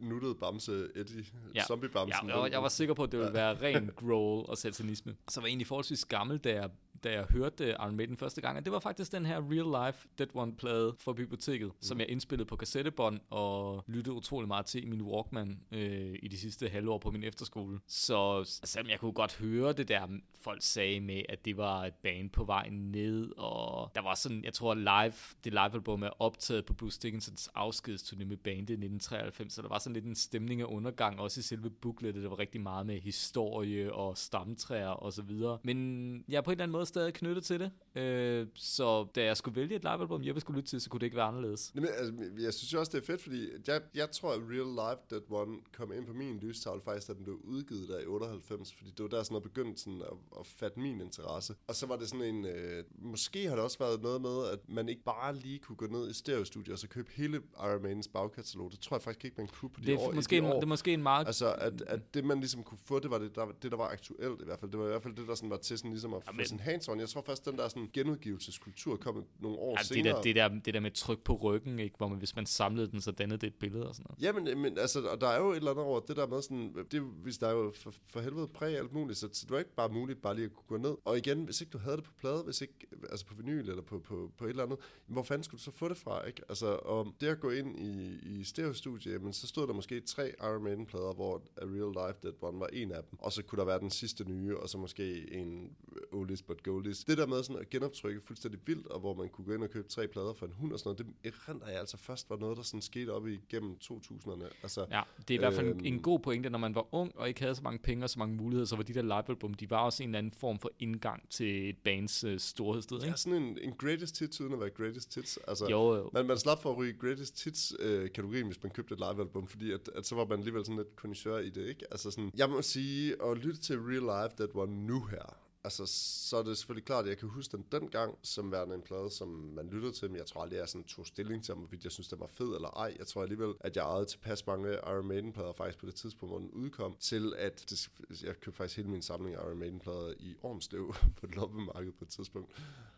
nuttede bamse, Eddie, Ja. zombie-bamsen. Ja, jeg, var, jeg var sikker på, at det ville være ren growl og satanisme. Så var jeg egentlig forholdsvis gammel, da jeg, da jeg hørte øh, Iron Maiden første gang. Og det var faktisk den her Real Life Dead One-plade fra biblioteket, mm. som jeg indspillede på kassettebånd og lyttede utrolig meget til i min Walkman øh, i de sidste halvår på min efterskole. Så selvom jeg kunne godt høre det der, folk sagde med, at det var et band på vej ned, og der var sådan, jeg tror live, det live-album er optaget på Bruce Dickinsons afskedsturné med bandet i 1993, så der var sådan lidt en stemning af undergang, også i selve booklettet, der var rigtig meget med historie og stamtræer og så videre. Men jeg er på en eller anden måde stadig knyttet til det, øh, så da jeg skulle vælge et livealbum, jeg skulle lytte til, så kunne det ikke være anderledes. Jamen, altså, jeg synes jo også, det er fedt, fordi jeg, jeg tror, at Real Life Dead One kom ind på min lystavle faktisk, da den blev udgivet der i 98, fordi det var der sådan at begyndte sådan at, at fatte min interesse. Og så var det sådan en, øh, måske har det også været noget med, at man ikke bare lige kunne gå ned i stereostudiet og så købe hele Iron Maidens bagkatalog. Det tror jeg faktisk ikke, man kunne på de Det år. er, i måske de en, år. det er måske en meget... Altså, at, at det man ligesom kunne få, det var det der, det, der var aktuelt i hvert fald. Det var i hvert fald det, der sådan var til sådan ligesom at få sådan hands on. Jeg tror faktisk, den der sådan genudgivelseskultur kom nogle år Ja, det, senere. der, det, der, det der med tryk på ryggen, ikke? hvor man, hvis man samlede den, så dannede det et billede og sådan noget. Jamen, men altså, og der er jo et eller andet over det der med sådan, det, hvis der er jo for, for helvede præg alt muligt, så, så det var ikke bare muligt bare lige at kunne gå ned. Og igen, hvis ikke du havde det på plade, hvis ikke, altså på vinyl eller på, på, på et eller andet, jamen, hvor fanden skulle du så få det fra, ikke? Altså, og det at gå ind i, i stereostudie, men så stod der måske tre Iron Maiden plader, hvor A Real Life Dead One var en af dem, og så kunne der være den sidste nye, og så måske en Oldies but Goldies. Det der med sådan at genoptrykke fuldstændig vildt, og hvor man kunne gå ind og købe tre plader for en hund og sådan noget, det erindrer jeg altså først var noget, der sådan skete op igennem 2000'erne. Altså, Ja, det er i hvert fald Øhm. en, god pointe, når man var ung og ikke havde så mange penge og så mange muligheder, så var de der livealbum, de var også en eller anden form for indgang til et bands øh, storhedssted, ikke? er sådan en, en greatest hits, uden at være greatest hits. Altså, Jo, jo. Man, man slap for at ryge greatest hits-kategorien, hvis man købte et livealbum, fordi at, at så var man alligevel sådan lidt kondisør i det, ikke? Altså sådan, jeg må sige, at lytte til Real Life That One nu her, altså, så er det selvfølgelig klart, at jeg kan huske den dengang, som værende en plade, som man lyttede til, men jeg tror aldrig, jeg sådan tog stilling til, om jeg synes, den var fed eller ej. Jeg tror alligevel, at jeg ejede tilpas mange Iron Maiden-plader faktisk på det tidspunkt, hvor den udkom, til at det, jeg købte faktisk hele min samling af Iron Maiden-plader i Ormslev på et loppemarked på et tidspunkt.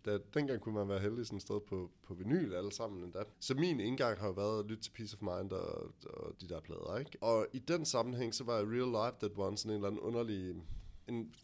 Da, dengang kunne man være heldig sådan et sted på, på vinyl alle sammen endda. Så min indgang har jo været at lytte til Peace of Mind og, og de der plader, ikke? Og i den sammenhæng, så var Real Life That One sådan en eller anden underlig en,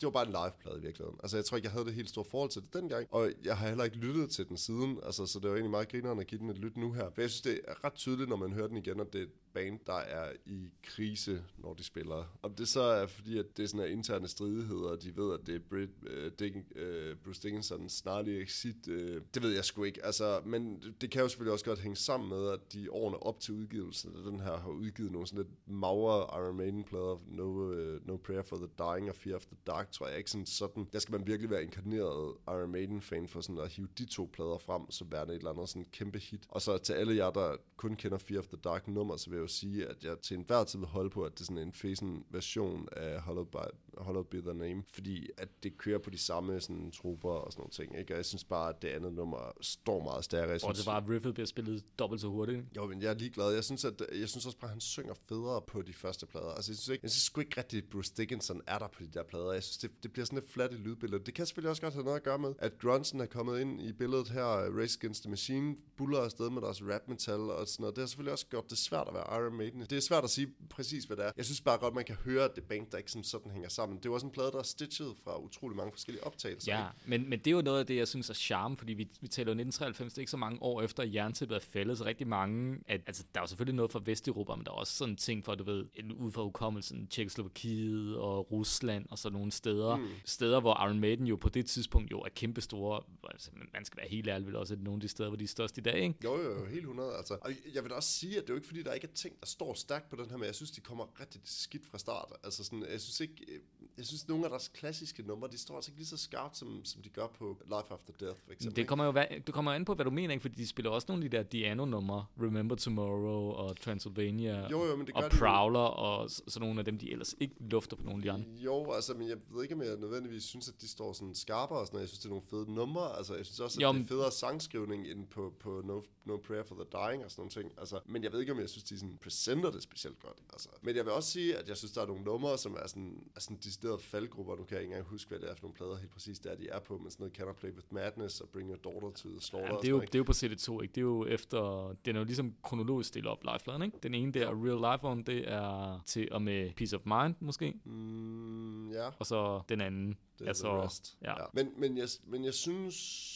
det var bare en liveplade i virkeligheden. Altså, jeg tror ikke, jeg havde det helt store forhold til det dengang, og jeg har heller ikke lyttet til den siden, altså, så det var egentlig meget grinerende at give den et lyt nu her. For jeg synes, det er ret tydeligt, når man hører den igen, at det er band, der er i krise, når de spiller. Om det så er fordi, at det er sådan interne stridigheder, og de ved, at det er Brit, øh, uh, Dick, uh, øh, Bruce Dickinson snarlig exit, uh, det ved jeg sgu ikke. Altså, men det kan jo selvfølgelig også godt hænge sammen med, at de årene op til udgivelsen af den her har udgivet nogle sådan lidt magre Iron Maiden-plader, no, uh, no Prayer for the Dying og Fear of the Dark, tror jeg ikke sådan sådan. Der skal man virkelig være inkarneret Iron Maiden-fan for sådan at hive de to plader frem, så værende et eller andet sådan kæmpe hit. Og så til alle jer, der kun kender Fear of the Dark nummer, så vil jo sige, at jeg til enhver tid vil holde på, at det er sådan en fæsen version af Hollow by, Hollow Be The Name, fordi at det kører på de samme sådan trupper og sådan nogle ting, ikke? Og jeg synes bare, at det andet nummer står meget stærkere. Jeg Og synes, det var, at riffet bliver spillet dobbelt så hurtigt. jo, men jeg er ligeglad. Jeg synes, at, jeg synes også bare, at han synger federe på de første plader. Altså, jeg synes, ikke, jeg synes sgu ikke rigtigt, at Bruce Dickinson er der på de der plader. Jeg synes, det, det bliver sådan lidt flat i lydbilledet. Det kan selvfølgelig også godt have noget at gøre med, at Grunson er kommet ind i billedet her, Race Against the Machine, buller afsted med deres rap metal og sådan noget. Det har selvfølgelig også gjort det svært at være Iron Maiden. Det er svært at sige præcis, hvad det er. Jeg synes bare godt, man kan høre, at det band, der ikke som sådan hænger sammen sammen. Det er jo også en plade, der er stitchet fra utrolig mange forskellige optagelser. Ja, ikke? men, men det er jo noget af det, jeg synes er charme, fordi vi, vi taler jo 1993, det er ikke så mange år efter, at jerntæppet er faldet, så rigtig mange, at, altså der er jo selvfølgelig noget fra Vesteuropa, men der er også sådan ting for, du ved, ud fra hukommelsen, Tjekkoslovakiet og Rusland og sådan nogle steder. Mm. Steder, hvor Iron Maiden jo på det tidspunkt jo er kæmpestore, altså man skal være helt ærlig, vel også at nogle af de steder, hvor de er størst i dag, ikke? Jo, jo, jo, helt 100. Altså. Og jeg vil da også sige, at det er jo ikke fordi, der ikke er ting, der står stærkt på den her, men jeg synes, de kommer rigtig skidt fra start. Altså sådan, jeg synes ikke, øh, jeg synes, nogle af deres klassiske numre, de står altså ikke lige så skarpt, som, som de gør på Life After Death, for eksempel. Det kommer jo det kommer an på, hvad du mener, ikke? fordi de spiller også nogle af de der Diano-numre, Remember Tomorrow og Transylvania Jo, jo, men det og gør de jo. Prowler og s- sådan nogle af dem, de ellers ikke lufter på nogle af de andre. Jo, altså, men jeg ved ikke, om jeg nødvendigvis synes, at de står sådan skarpere og sådan noget. Jeg synes, det er nogle fede numre. Altså, jeg synes også, at Jo, jo, det er federe sangskrivning end på, på no, no Prayer for the Dying og sådan nogle ting. Altså, men jeg ved ikke, om jeg synes, de sådan presenter det specielt godt. Altså, men jeg vil også sige, at jeg synes, der er nogle numre, som er sådan, er sådan deciderede faldgrupper. Nu kan ikke engang huske, hvad det er for nogle plader helt præcis, der de er på. Men sådan noget Can I Play With Madness og Bring Your Daughter to the Slaughter. Jamen, det, er jo, det er jo på CD2, ikke? Det er jo efter... Den er jo ligesom kronologisk stillet op live ikke? Den ene der, Real Life On, det er til og med Peace of Mind, måske. Mm, ja. Og så den anden Det er altså, Rest. Ja. Men, men, jeg, men jeg synes...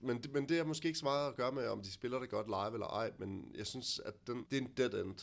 Men det, men det er måske ikke så meget at gøre med, om de spiller det godt live eller ej, men jeg synes, at den, det er en dead end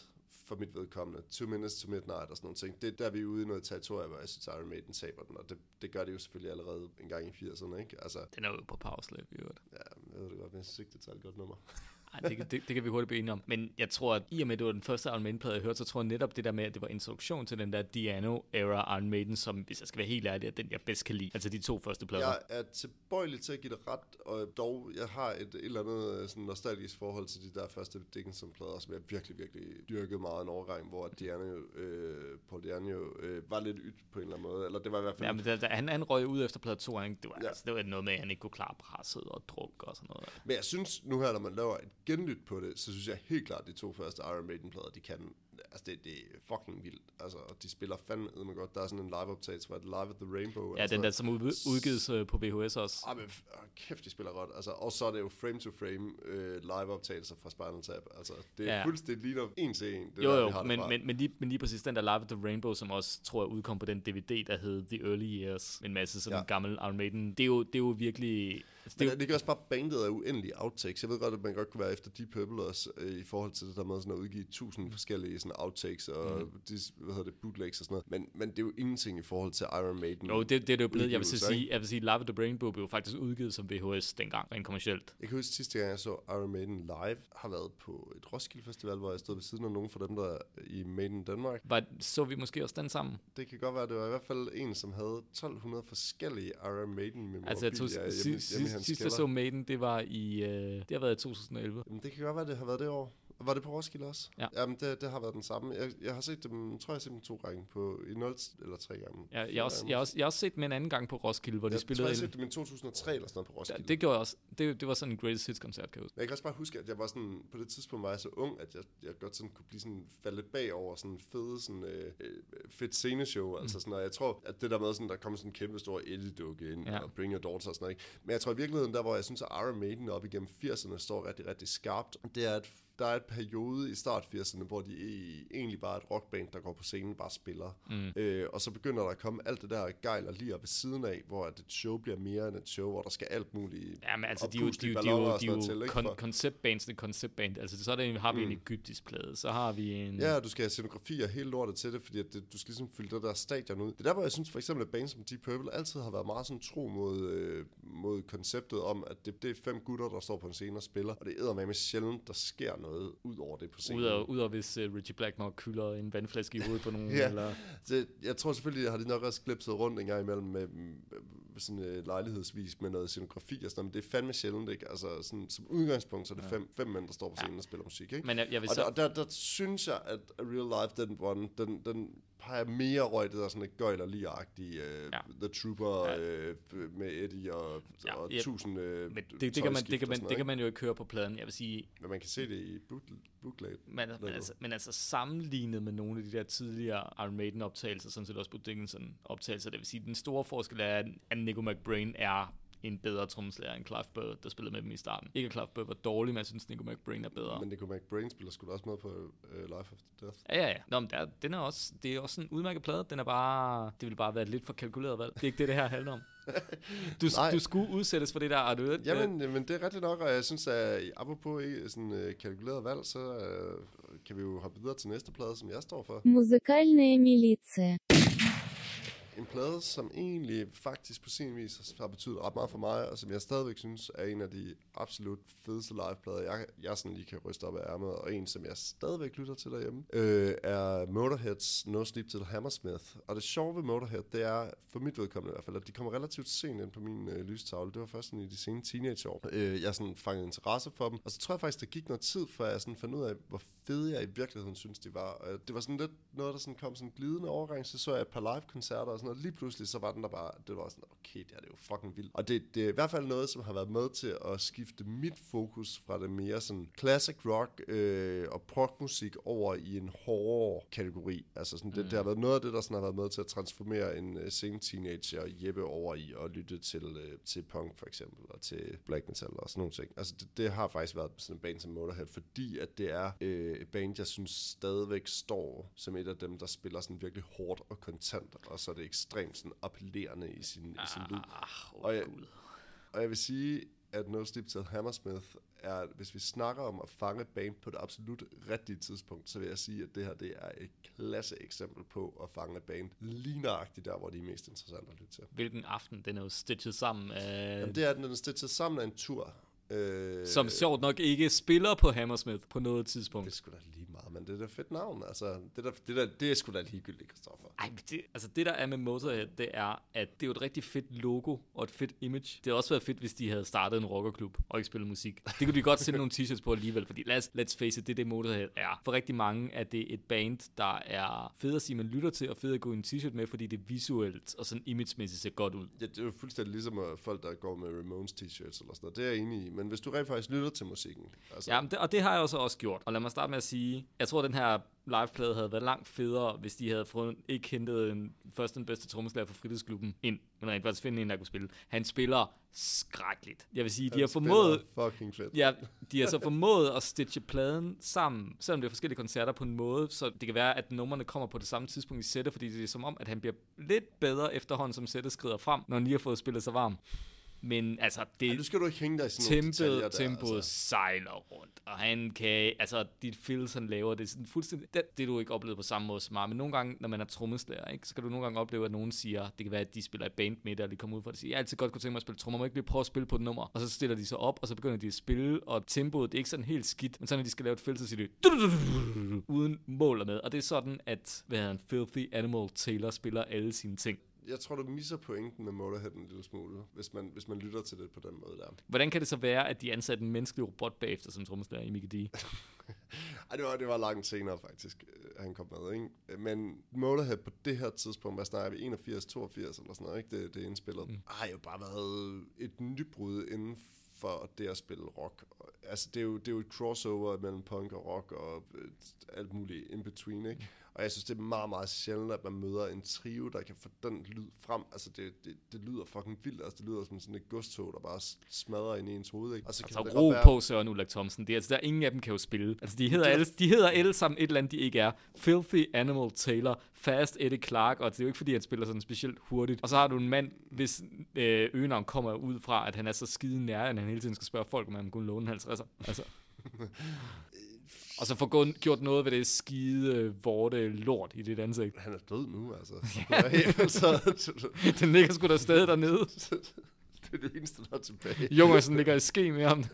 for mit vedkommende. Two Minutes to Midnight og sådan nogle ting. Det er der, vi er ude i noget territorium, hvor jeg synes, Iron Maiden taber den, og det, det gør det jo selvfølgelig allerede en gang i 80'erne, ikke? Altså, Den er jo på Powerslave, i øvrigt. ja, jeg ved det godt, men jeg synes ikke, det er et godt nummer. Ej, det, kan- det, det, kan vi hurtigt blive enige om. Men jeg tror, at i og med, at det var den første Iron Maiden-plade, jeg hørte, så tror jeg netop det der med, at det var introduktion til den der Diano-era Iron Maiden, som, hvis jeg skal være helt ærlig, er den, jeg bedst kan lide. Altså de to første plader. Jeg er tilbøjelig til at give det ret, og dog, jeg har et, et eller andet øh, sådan nostalgisk forhold til de der første Dickinson-plader, som jeg virkelig, virkelig dyrkede meget en overgang, hvor Diano, øh, Paul Diano øh, var lidt ydt på en eller anden måde. Eller det var i hvert fald... Ja, men da, da han, han røg ud efter plade 2, ikke? Det, var, ja. altså, det var noget med, at han ikke kunne klare presset og druk og sådan noget. Men jeg synes nu her, når man laver et genlyt på det, så synes jeg helt klart, at de to første Iron Maiden-plader, de kan... Altså, det, det er fucking vildt. Altså, og de spiller fandme godt. Der er sådan en live-optagelse, er Live at the Rainbow. Ja, altså, den der, som ud, udgives øh, på VHS også. Ah, men kæft, de spiller godt. Altså, og så er det jo frame-to-frame øh, live-optagelser fra Spinal Tap. Altså, det er Ja. fuldstændig lige op en til en. Det Jo, der, jo, det men, fra. men, men, lige, men lige præcis den der Live at the Rainbow, som også tror jeg udkom på den DVD, der hed The Early Years, en masse sådan ja. gammel Iron Maiden. Det er jo, det er jo virkelig... Altså, det Men er det, gør også bare bandet af uendelige outtakes. Jeg ved godt, at man godt kunne være efter Deep Purple også, øh, i forhold til det der med sådan at udgive tusind forskellige sådan outtakes og mm. de, hvad hedder det, bootlegs og sådan noget. Men, men det er jo ingenting i forhold til Iron Maiden. jo, det, det er det jo blevet. Jeg vil, så sige, jeg vil sige, Live at the Rainbow blev faktisk udgivet som VHS dengang, rent kommercielt. Jeg kan huske sidste gang, jeg så Iron Maiden live, har været på et Roskilde Festival, hvor jeg stod ved siden af nogen fra dem, der er i Maiden Danmark. Var, så vi måske også den sammen? Det kan godt være, det var i hvert fald en, som havde 1200 forskellige Iron Maiden memorabilia Altså, jeg tog, hjemme, sidst, hjemme i sidst, jeg så Maiden, det var i, øh, det har været i 2011. Jamen, det kan godt være, det har været det år. Var det på Roskilde også? Ja. Jamen, det, det har været den samme. Jeg, jeg har set dem, jeg tror jeg har set dem to gange på, i 0 eller tre gange. Ja, jeg, har også, jeg, har også, jeg har også set dem en anden gang på Roskilde, hvor de jeg spillede... tror, jeg har set dem i 2003 eller sådan noget på Ja, Roskilde. det gjorde jeg også. Det, det var sådan en Greatest Hits koncert, kan jeg huske. Jeg kan også bare huske, at jeg var sådan, på det tidspunkt var jeg så ung, at jeg, jeg godt sådan kunne blive sådan faldet bagover sådan fede, sådan øh, øh, fedt sceneshow. Mm. Altså sådan, og jeg tror, at det der med sådan, der kommer sådan en kæmpe stor Eddie-dukke ind, Ja. ja. og Bring Your Daughter og sådan noget. Ikke? Men jeg tror i virkeligheden, der hvor jeg synes, at Iron Maiden op igennem 80'erne står rigtig, rigtig skarpt, det er, at der er et periode i start 80'erne, hvor de egentlig bare er et rockband, der går på scenen bare spiller. Mm. Øh, og så begynder der at komme alt det der gejl og lige ved siden af, hvor at et show bliver mere end et show, hvor der skal alt muligt Ja, men altså, de er jo, de, de, balloner jo, de jo til, kon- konceptbands, det konceptband. Altså, så er det, har vi en egyptisk plade, så har vi en... Ja, du skal have scenografi og hele lortet til det, fordi at det, du skal ligesom fylde det der stadion ud. Det er der, hvor jeg synes for eksempel, at bands som Deep Purple altid har været meget sådan tro mod, øh, mod konceptet om, at det, det er fem gutter, der står på en scene og spiller, og det er med sjældent, der sker noget ud over det på scenen. Udover, udover hvis uh, Richie Blackmore kylder en vandflaske i hovedet på nogen, Ja. eller... Så jeg tror selvfølgelig, har de nok også glipset rundt en gang imellem med, med sådan øh, lejlighedsvis med noget scenografi og sådan noget, men det er fandme sjældent, ikke? Altså sådan, som udgangspunkt, så er det fem, fem mænd, der står på scenen og spiller musik, ikke? Men jeg, jeg vil Og så... der, der, der synes jeg, at A Real Life, den, one, den, den mere røg det der sådan lidt gøjl og lige-agtige uh, Ja. The Trooper Ja. uh, med Eddie og, Ja, og ja. tusind uh, Men det, det, kan man, det, kan man, det kan man jo ikke høre på pladen. Jeg vil sige, Men man kan se det i bootleg. men, men, altså, men altså sammenlignet med nogle af de der tidligere Iron Maiden optagelser, sådan set også på Dickinson optagelser, det vil sige, den store forskel er, at Nico McBrain er en bedre trommeslager end Clive Burr, der spillede med dem i starten. Ikke at Clive Burr var dårlig, men jeg synes, Nico McBrain er bedre. Men Nico McBrain spiller sgu da også med på uh, Life After Death. Ja, ja, ja. Nå, men der, den er også, det er også en udmærket plade. Den er bare, det vil bare være et lidt for kalkuleret valg. Det er ikke det, det her handler om. Du, Nej. du skulle udsættes for det der, og du ved, Jamen, øh, men det er rigtigt nok, og jeg synes, at apropos ikke sådan uh, kalkuleret valg, så uh, kan vi jo hoppe videre til næste plade, som jeg står for. Музыкальная милиция. En plade, som egentlig faktisk på sin vis har betydet ret meget for mig, og som jeg stadigvæk synes er en af de absolut fedeste liveplader, jeg, jeg sådan lige kan ryste op af ærmet, og en, som jeg stadigvæk lytter til derhjemme, øh, er Motorheads No Sleep Till Hammersmith. Og det sjove ved Motorhead, det er, for mit vedkommende i hvert fald, at de kommer relativt sent ind på min øh, lystavle. Det var først sådan i de sene teenageår. Øh, jeg sådan fangede interesse for dem, og så tror jeg faktisk, der gik noget tid, før jeg sådan fandt ud af, hvor fede jeg i virkeligheden synes, de var. Øh, det var sådan lidt noget, der sådan kom sådan glidende overgang, så så jeg et par live-koncerter og sådan noget. Lige pludselig, så var den der bare, det var sådan, okay, det er det jo fucking vildt. Og det, det er i hvert fald noget, som har været med til at skifte mit fokus fra det mere sådan classic rock øh, og prog-musik over i en hårdere kategori. Altså sådan, det, det har været noget af det, der sådan har været med til at transformere en uh, sen teenager Jeppe over i at lytte til, uh, til punk for eksempel, og til black metal og sådan nogle ting. Altså det, det har faktisk været sådan en band som Motorhead, fordi at det er øh, et band, jeg synes stadigvæk står som et af dem, der spiller sådan virkelig hårdt og kontant, og så er det ekstremt sådan appellerende i sin, i sin lyd. Ah, oh, Og jeg- Gud. Og jeg vil sige, at No Sleep Till Hammersmith er, hvis vi snakker om at fange et band på det absolut rigtige tidspunkt, så vil jeg sige, at det her det er et klasse eksempel på at fange et band lige nøjagtigt der, hvor de er mest interessante at lytte til. Hvilken aften, den er jo stitchet sammen af... Jamen, det er, at den er stitchet sammen af en tur. Øh, som sjovt nok ikke spiller på Hammersmith på noget tidspunkt. Det sgu da lige meget, men det er da fedt navn. Altså, det, der, det, der, det er sgu da ligegyldigt, Christoffer. Ej, det, altså det der er med Motorhead, det er, at det er jo et rigtig fedt logo og et fedt image. Det havde også været fedt, hvis de havde startet en rockerklub og ikke spillet musik. Det kunne de godt sende nogle t-shirts på alligevel, fordi let's, let's face it, det er det Motorhead er. For rigtig mange er det et band, der er fedt at sige, man lytter til, og fedt at gå i en t-shirt med, fordi det visuelt og sådan imagemæssigt ser godt ud. Ja, det er jo fuldstændig ligesom øh, folk, der går med Ramones t-shirts eller sådan noget. Det er jeg enig i. Men hvis du rent faktisk lytter til musikken, altså, Ja, men det, og det har jeg også også gjort. Og lad mig starte med at sige, jeg tror, den her liveplade havde været langt federe, hvis de havde fået, ikke hentet en, først den bedste trommeslager fra fritidsklubben ind, men rent faktisk finde en, der kunne spille. Han spiller skrækkeligt. Jeg vil sige, de han har spiller formået, Fucking fedt. ja, de har så formået at stitche pladen sammen, selvom det er forskellige koncerter på en måde, så det kan være, at numrene kommer på det samme tidspunkt i sættet, fordi det er som om, at han bliver lidt bedre efterhånden, som sættet skrider frem, når han lige har fået spillet sig varm. Men altså, det, Ej, nu skal du ikke hænge dig i sådan nogle detaljer tempoet, der, tempoet altså. sejler rundt, og han kan, altså dit fills han laver, det er sådan fuldstændig, det, det du ikke oplevet på samme måde som mig, men nogle gange, når man er trommeslager, ikke, så kan du nogle gange opleve, at nogen siger, det kan være, at de spiller i band med og de kommer ud fra det, og siger, jeg altid godt kunne tænke mig at spille trommer, må ikke lige prøve at spille på et nummer, og så stiller de sig op, og så begynder de at spille, og tempoet, det er ikke sådan helt skidt, men så når de skal lave et fill, så siger de, uden mål og med, og det er sådan, at, hvad han, Filthy Animal Taylor spiller alle sine ting. Jeg tror, du misser pointen med Motorhead en lille smule, hvis man, hvis man lytter til det på den måde der. Hvordan kan det så være, at de ansatte en menneskelig robot bagefter som trommeslager i Mickey D? Ej, det var, det var langt senere faktisk, øh, han kom med, ikke? Men Motorhead på det her tidspunkt, hvad snakker vi, 81, 82 eller sådan noget, ikke? Det, det er indspillet. Mm. Har jo bare været et nybrud inden for det at spille rock. Altså, det er, jo, det er jo et crossover mellem punk og rock og øh, alt muligt in between, ikke? Og jeg synes, det er meget, meget sjældent, at man møder en trio, der kan få den lyd frem. Altså, det, det, det lyder fucking vildt. Altså, det lyder som sådan et godstog, der bare smadrer ind i ens hoved, ikke? Og så Altså, det ro godt på Søren Ulrik Thomsen. Det er, altså, der er ingen af dem kan jo spille. Altså, de hedder, er- alle, de hedder alle sammen et eller andet, de ikke er. Filthy Animal Taylor, Fast Eddie Clark, og det er jo ikke, fordi han spiller sådan specielt hurtigt. Og så har du en mand, hvis øh, øgenavn kommer ud fra, at han er så skide nær, at han hele tiden skal spørge folk, om han kunne låne en 50'er. Altså. og så få gået- gjort noget ved det skide, vorte lort i dit ansigt. Han er død nu, altså. Så, så, Den ligger sgu da stadig dernede. det er det eneste, der er tilbage. Jungersen ligger i ske med ham.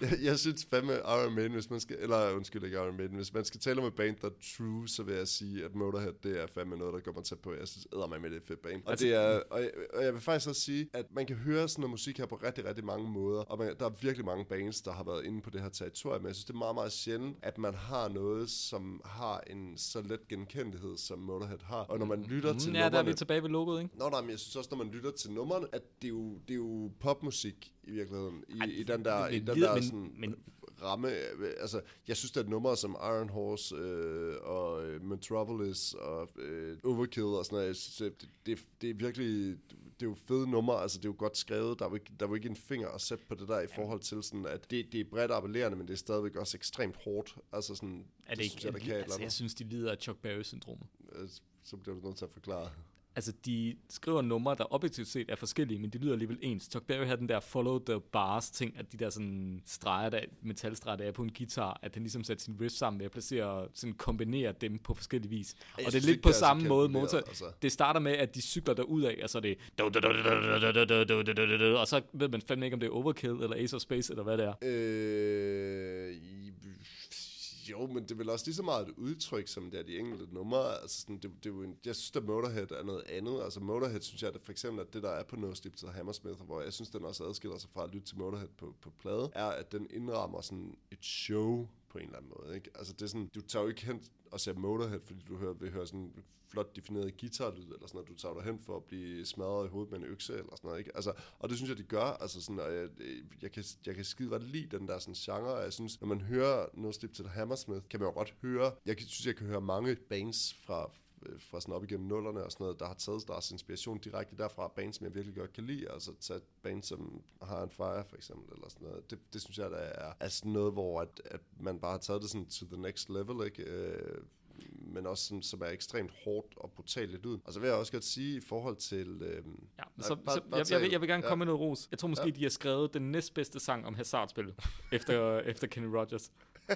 Jeg, jeg synes fandme Iron Maiden, hvis man skal, eller undskyld ikke Iron Maiden, hvis man skal tale om et band, der er true, så vil jeg sige, at Motorhead, det er fandme noget, der går mig tæt på. Jeg synes æder mig med det er fedt band. Og, Altså- det er, og, jeg, og jeg vil faktisk også sige, at man kan høre sådan noget musik her på rigtig, rigtig mange måder, og man, der er virkelig mange bands, der har været inde på det her territorium, men jeg synes, det er meget, meget sjældent, at man har noget, som har en så let genkendelighed, som Motorhead har. Og når man lytter til Mm, ja, der er vi tilbage ved logoet, ikke? Nå, nej, men jeg synes også, når man lytter til numrene, at det er jo, det er jo popmusik i virkeligheden. I, Ej, i den der, i den der men- sådan men- ramme. øh, Altså, jeg synes, at numre som Iron Horse øh, og øh, Metropolis og øh, Overkill og sådan noget, jeg synes, det, det, det er virkelig det er jo fede numre, altså det er jo godt skrevet, der er jo ikke, der er jo ikke en finger at sætte på det der i forhold til sådan, at det, det er bredt appellerende, men det er stadigvæk også ekstremt hårdt. Altså sådan, Er det, synes ikke, jeg, der kan altså, jeg synes, de lider af Chuck Berry-syndromet. Øh, Så bliver du nødt til at forklare. Altså, de skriver numre, der objektivt set er forskellige, men de lyder alligevel ens. Chuck Berry havde den der follow the bars ting, at de der sådan streger, der, metalstreger, der er på en guitar, at han ligesom satte sin riff sammen med at placere, sådan kombinere dem på forskellige vis. Jeg og det er lidt på det er samme måde, motor, altså. det starter med, at de cykler derud af, og så er det og så ved man fandme ikke, om det er Overkill, eller Ace of Space, eller hvad det er. Øh, jo, men det er vel også lige så meget et udtryk, som det er de enkelte numre. Altså sådan, det, det er jo en, jeg synes, at Motorhead er noget andet. Altså Motorhead, synes jeg, at for eksempel, at det der er på No Sleep til Hammersmith, hvor jeg synes, den også adskiller sig fra at lytte til Motorhead på, på plade, er, at den indrammer sådan et show på en eller anden måde. Ikke? Altså det er sådan, du tager jo ikke hen og ser Motorhead, fordi du hører, vil høre sådan en flot defineret guitarlyd, eller sådan noget. Du tager dig hen for at blive smadret i hovedet med en økse, eller sådan noget. Ikke? Altså, og det synes jeg, de gør. Altså sådan, og jeg, jeg, kan, jeg kan skide godt lide den der sådan genre, og jeg synes, når man hører No Sleep til Hammersmith, kan man jo godt høre, jeg kan, synes, jeg kan høre mange bands fra fra sådan op igennem nullerne og sådan noget, der har taget deres inspiration direkte derfra, bands, som jeg virkelig godt kan lide, altså tage bands som High on Fire for eksempel, eller sådan noget, det, det synes jeg, der er, sådan noget, hvor at, at man bare har taget det sådan to the next level, ikke? Øh, men også sådan, som er ekstremt hårdt og brutalt lidt ud. Og så vil jeg også godt sige i forhold til... Øh, Ja, men Nej, så, bare- så bare jeg, jeg, vil, jeg vil gerne ja. komme med noget ros. Jeg tror måske, Ja. de har skrevet den næstbedste sang om hasardspil, efter, efter Kenny Rogers.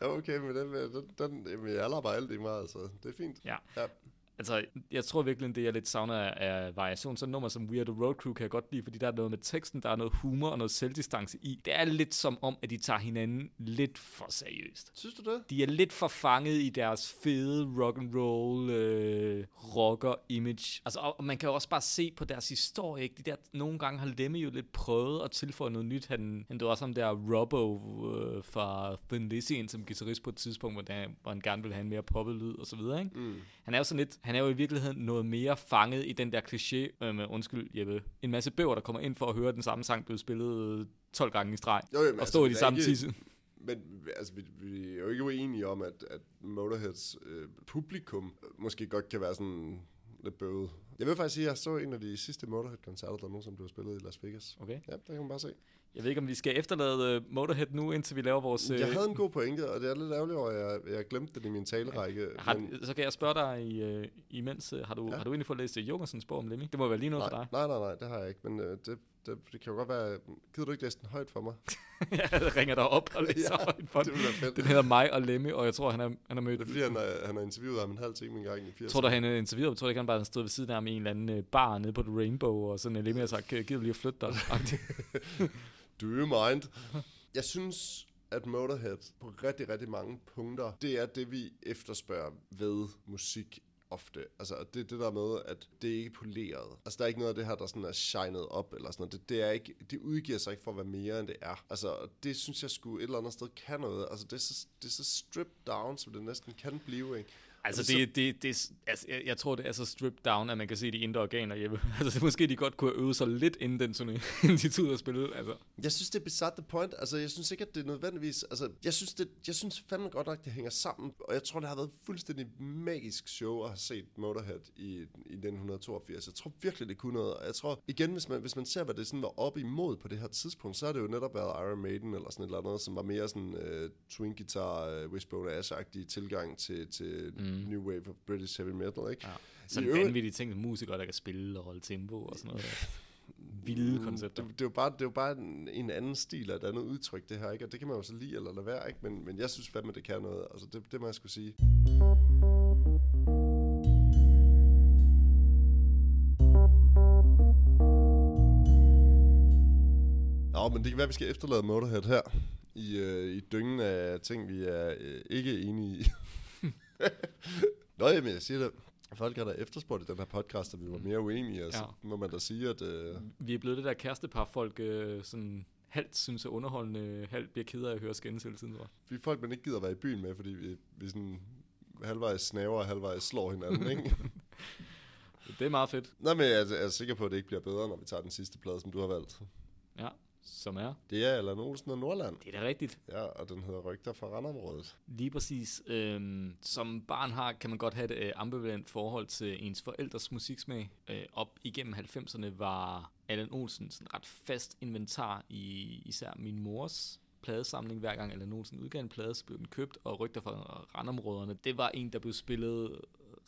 ja, okay, men den, den, den jamen, jeg bare alt i mig, altså. Det er fint. Ja. Ja. Altså, jeg tror virkelig, det jeg lidt savner er, variation. Sådan nummer som We Are The Road Crew kan jeg godt lide, fordi der er noget med teksten, der er noget humor og noget selvdistance i. Det er lidt som om, at de tager hinanden lidt for seriøst. Synes du det? De er lidt for fanget i deres fede rock and roll øh, rocker image. Altså, og man kan jo også bare se på deres historie, ikke? De der, nogle gange har Lemmy jo lidt prøvet at tilføje noget nyt. Han, han var også ham der Robbo øh, fra Thin Lizzy ind som guitarist på et tidspunkt, hvor, der, hvor han gerne ville have en mere poppet lyd og så videre, ikke? Mm. Han er jo sådan lidt, han er jo i virkeligheden noget mere fanget i den der kliché, øh, med, undskyld Jeppe, en masse bøger, der kommer ind for at høre den samme sang blive spillet øh, 12 gange i streg, Jo, jamen, og stå i de samme ikke- tisse. Men altså, vi, vi er jo ikke uenige om, at, at Motorheads øh, publikum måske godt kan være sådan lidt bøvet. Jeg vil faktisk sige, at jeg så en af de sidste Motorhead-koncerter, der nogensinde blev spillet i Las Vegas. Okay. Ja, det kan man bare se. Jeg ved ikke, om vi skal efterlade uh, Motorhead nu, indtil vi laver vores... Jeg øh, havde en god pointe, og det er lidt ærgerligt over, at jeg, jeg glemte det i min talerække. har, men, Så kan jeg spørge dig uh, imens, uh, har, du, ja. Ja. har du egentlig fået læst Jungersens bog om Lemmy? Det må være lige noget for nej, dig. nej, nej, nej, det har jeg ikke, men øh, det, det, det kan jo godt være... Gider du ikke læse den højt for mig? jeg ringer dig op og læser Ja, ja, højt for det fedt. Den hedder mig og Lemmy, og jeg tror, han har, han har mødt... Det er fordi, han har, han har interviewet ham en halv time en gang i 80'erne. Tror du, han er interviewet? Tror du ikke, han bare stod ved siden af ham i en eller anden øh, bar nede på The Rainbow, og sådan en Lemmy har sagt, gider du lige at flytte dig? Do you mind? Jeg synes, at Motorhead på rigtig, rigtig mange punkter, det er det, vi efterspørger ved musik ofte. Altså, det er det der med, at det er ikke poleret. Altså, der er ikke noget af det her, der sådan er shined op, eller sådan noget. Det, det, er ikke, det udgiver sig ikke for at være mere, end det er. Altså, det synes jeg skulle et eller andet sted kan noget. Altså, det er så, det er så stripped down, som det næsten kan blive, ikke? Altså, det det, det, altså jeg, jeg tror, det er så stripped down, at man kan se de indre organer, Jeppe. Altså, det måske de godt kunne have øvet sig lidt inden den turné, inden de tog og spille. Altså. Jeg synes, det er besat the point. Altså, jeg synes ikke, at det er nødvendigvis... Altså, jeg synes, det, jeg synes fandme godt nok, det hænger sammen. Og jeg tror, det har været et fuldstændig magisk show at have set Motorhead i, i 1982. Jeg tror virkelig, det kunne noget. Og jeg tror, igen, hvis man, hvis man ser, hvad det sådan var op imod på det her tidspunkt, så har det jo netop været Iron Maiden eller sådan et eller andet, som var mere sådan uh, twin guitar, uh, Wishbone Ash-agtig tilgang til, til mm. New Wave of British Heavy Metal, ikke? Ja. Sådan øvrigt- vanvittig ting, musikere, der kan spille og holde tempo og sådan noget. Vilde koncepter. Det, det, er jo bare, det er jo bare en, en anden stil og et andet udtryk, det her, ikke? Og det kan man jo så lide eller lade være, ikke? Men, men jeg synes fandme, det kan noget. Altså, det, det må jeg skulle sige. Nå, men det kan være, vi skal efterlade Motorhead her i, øh, i dyngen af ting, vi er øh, ikke enige i. Nå, jamen, jeg siger det. Folk har da efterspurgt i den her podcast, at vi var mere uenige, og så Ja. må man da sige, at... Øh, Vi er blevet det der kærestepar, folk øh, sådan halvt synes er underholdende, halvt bliver ked af at høre skændes hele tiden. Tror. jeg. vi er folk, man ikke gider være i byen med, fordi vi, vi sådan halvvejs snaver og halvvejs slår hinanden, ikke? Det er meget fedt. Nå, men jeg er, jeg er sikker på, at det ikke bliver bedre, når vi tager den sidste plade, som du har valgt. Ja. Som er. Det er Allan Olsen og Nordland. Det er da rigtigt. Ja, og den hedder Rygter fra Randområdet. Lige præcis. Øhm, som barn har, kan man godt have et øh, ambivalent forhold til ens forældres musiksmag. Øh, op igennem 90'erne var Allan Olsen sådan ret fast inventar i især min mors pladesamling. Hver gang Allan Olsen udgav en plade, så blev den købt, og Rygter fra randområderne, det var en, der blev spillet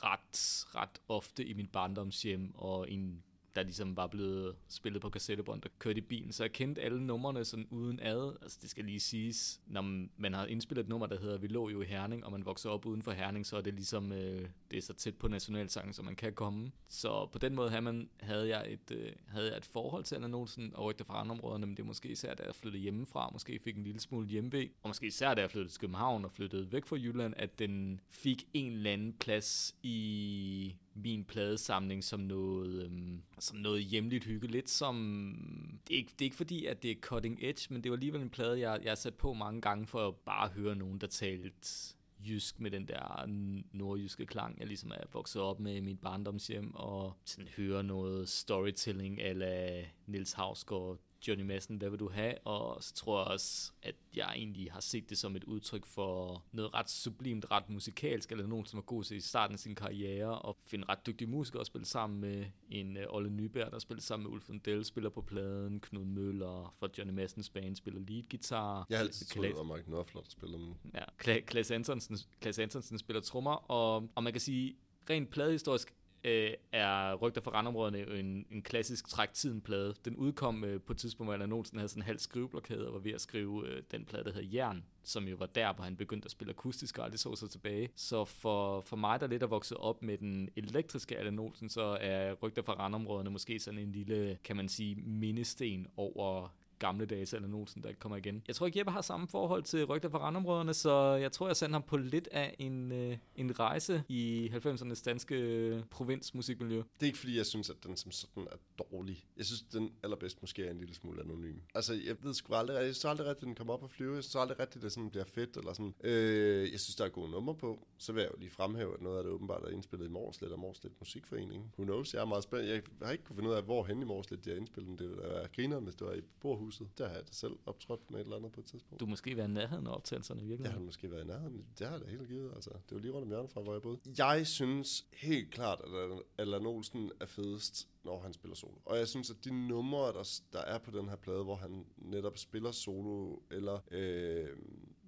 ret, ret ofte i min barndomshjem, og en der ligesom var blevet spillet på kassettebånd, der kørte i bilen. Så jeg kendte alle numrene sådan uden ad. Altså det skal lige siges, når man har indspillet et nummer, der hedder Vi lå jo i Herning, og man vokser op uden for Herning, så er det ligesom, øh, det er så tæt på nationalsangen, som man kan komme. Så på den måde havde, man, havde, jeg, et, øh, havde jeg et forhold til Anna Nolsen og rygter fra andre områder, men det er måske især, da jeg flyttede hjemmefra, måske fik en lille smule hjemvej, og måske især, da jeg flyttede til København og flyttede væk fra Jylland, at den fik en eller anden plads i min pladesamling som noget, øhm, som noget hjemligt hygge. Lidt som... Det er, ikke, det er ikke fordi, at det er cutting edge, men det var alligevel en plade, jeg, jeg har sat på mange gange for at bare høre nogen, der talte jysk med den der nordjyske klang, jeg ligesom er vokset op med i mit barndomshjem, og sådan høre noget storytelling ala Nils Havsgaard Johnny Madsen, hvad vil du have? Og så tror jeg også, at jeg egentlig har set det som et udtryk for noget ret sublimt, ret musikalsk, eller nogen, som er god til i starten af sin karriere, og finde ret dygtige musikere at spille sammen med en uh, Olle Nyberg, der spiller sammen med Ulf Dell, spiller på pladen, Knud Møller fra Johnny Madsens band spiller lead guitar. Jeg har altid troet, det var Mark Knopfler, der spiller dem. Ja, Klaas Antonsen, Klaas Antonsen spiller trommer, og, og man kan sige, rent pladehistorisk øh, er Rygter fra randområderne en, en klassisk træk tiden plade. Den udkom øh, på et tidspunkt, hvor Allan Olsen havde sådan en halv skriveblokade og var ved at skrive øh, den plade, der hedder Jern, som jo var der, hvor han begyndte at spille akustisk og aldrig så sig tilbage. Så for, for mig, der lidt er vokset op med den elektriske Allan Olsen, så er Rygter fra randområderne måske sådan en lille, kan man sige, mindesten over gamle dage eller Olsen, der ikke kommer igen. Jeg tror ikke, Jeppe har samme forhold til rygter fra randområderne, så jeg tror, jeg sendte ham på lidt af en, øh, en rejse i 90'ernes danske øh, provinsmusikmiljø. Det er ikke, fordi jeg synes, at den som sådan er dårlig. Jeg synes, den allerbedst måske er en lille smule anonym. Altså, jeg ved sgu aldrig, jeg synes aldrig rigtigt, at den kommer op og flyve. Jeg synes aldrig rigtigt, at det sådan bliver fedt. Eller sådan. Øh, jeg synes, der er gode numre på. Så vil jeg jo lige fremhæve, at noget af det åbenbart er indspillet i Morslet og Morslet Musikforening. Who knows? Jeg er meget spændt. Jeg har ikke kunnet finde ud af, hvor hen i Morslet de har indspillet Det være griner, hvis det var i Borhus huset. Der har jeg da selv optrådt med et eller andet på et tidspunkt. Du måske været i nærheden af optagelserne virkelig? Jeg har måske været i nærheden. Det har jeg da helt givet. Altså, det var lige rundt om hjørnet fra, hvor jeg boede. Jeg synes helt klart, at Allan Olsen er fedest, når han spiller solo. Og jeg synes, at de numre, der, der er på den her plade, hvor han netop spiller solo, eller øh,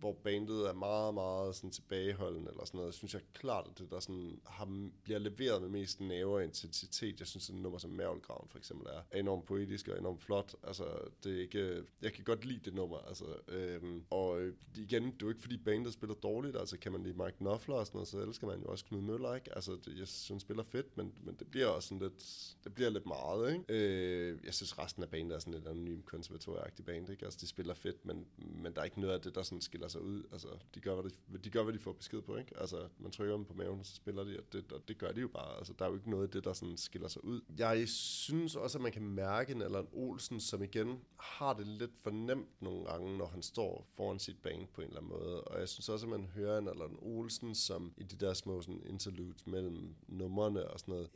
hvor bandet er meget, meget sådan tilbageholdende eller sådan noget, synes jeg klart, at det der sådan har, bliver leveret med mest nerve og intensitet. Jeg synes, at nummer som Mærvelgraven for eksempel er enormt poetisk og enormt flot. Altså, det er ikke, jeg kan godt lide det nummer. Altså, øhm, og øh, igen, det er jo ikke fordi bandet spiller dårligt. Altså, kan man lide Mike Knopfler og sådan noget, så elsker man jo også Knud Møller, ikke? Altså, det, jeg synes, han spiller fedt, men, men det bliver også sådan lidt, det bliver lidt meget, ikke? Øh, jeg synes, resten af bandet er sådan et anonym konservatorieagtigt band, ikke? Altså, de spiller fedt, men, men der er ikke noget af det, der sådan skiller altså ud. Altså, de gør, hvad de, de gør, hvad de får besked på, ikke? Altså, man trykker dem på maven, og så spiller de, og det, og det gør de jo bare. Altså, der er jo ikke noget af det, der sådan skiller sig ud. Jeg synes også, at man kan mærke en Allan Olsen, som igen har det lidt for nemt nogle gange, når han står foran sit band på en eller anden måde. Og jeg synes også, at man hører en Allan Olsen, som i de der små sådan, interludes mellem numrene og sådan noget,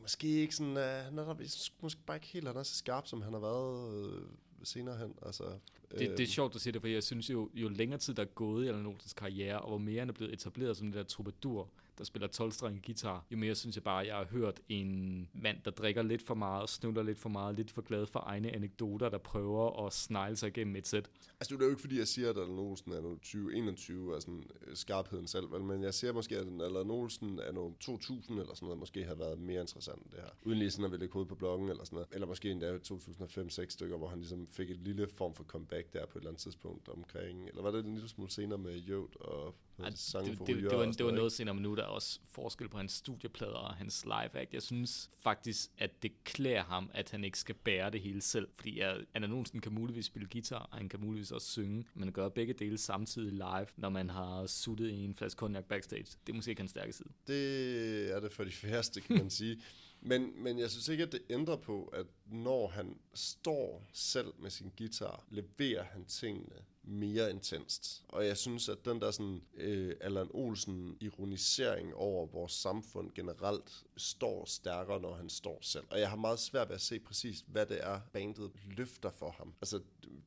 måske ikke sådan, uh, han er der, måske bare ikke helt, han er så skarp, som han har været uh, senere hen. Altså, det, det er øhm. sjovt at se det, for jeg synes jo, jo længere tid der er gået i Allan Olsens karriere, og hvor mere han er blevet etableret som det der troubadour, der spiller 12 guitar, jo mere synes jeg bare, at jeg har hørt en mand, der drikker lidt for meget, snuller lidt for meget, lidt for glad for egne anekdoter, der prøver at snegle sig igennem et sæt. Altså, det er jo ikke, fordi jeg siger, at Allan Olsen er 2021 og sådan øh, skarpheden selv, vel? men jeg siger måske, at Allan Olsen er noget 2000 eller sådan noget, måske har været mere interessant end det her. Uden lige sådan at ville kode på bloggen eller sådan noget. Eller måske endda 2005-6 stykker, hvor han ligesom fik et lille form for comeback der på et eller andet tidspunkt omkring, eller var det en lille smule senere med Jød og ej, det, det, det, det, var, det var noget senere, men nu er der også forskel på hans studieplader og hans live act. Jeg synes faktisk, at det klæder ham, at han ikke skal bære det hele selv, fordi Anna Nonsen kan muligvis spille guitar, og han kan muligvis også synge, men gør begge dele samtidig live, når man har suttet i en flaske cognac backstage. Det er måske ikke hans stærke side. Det er det for de færreste, kan man sige. Men, men jeg synes ikke, at det ændrer på, at når han står selv med sin guitar, leverer han tingene mere intenst. Og jeg synes, at den der sådan øh, Allan Olsen ironisering over vores samfund generelt står stærkere, når han står selv. Og jeg har meget svært ved at se præcis, hvad det er, bandet løfter for ham. Altså,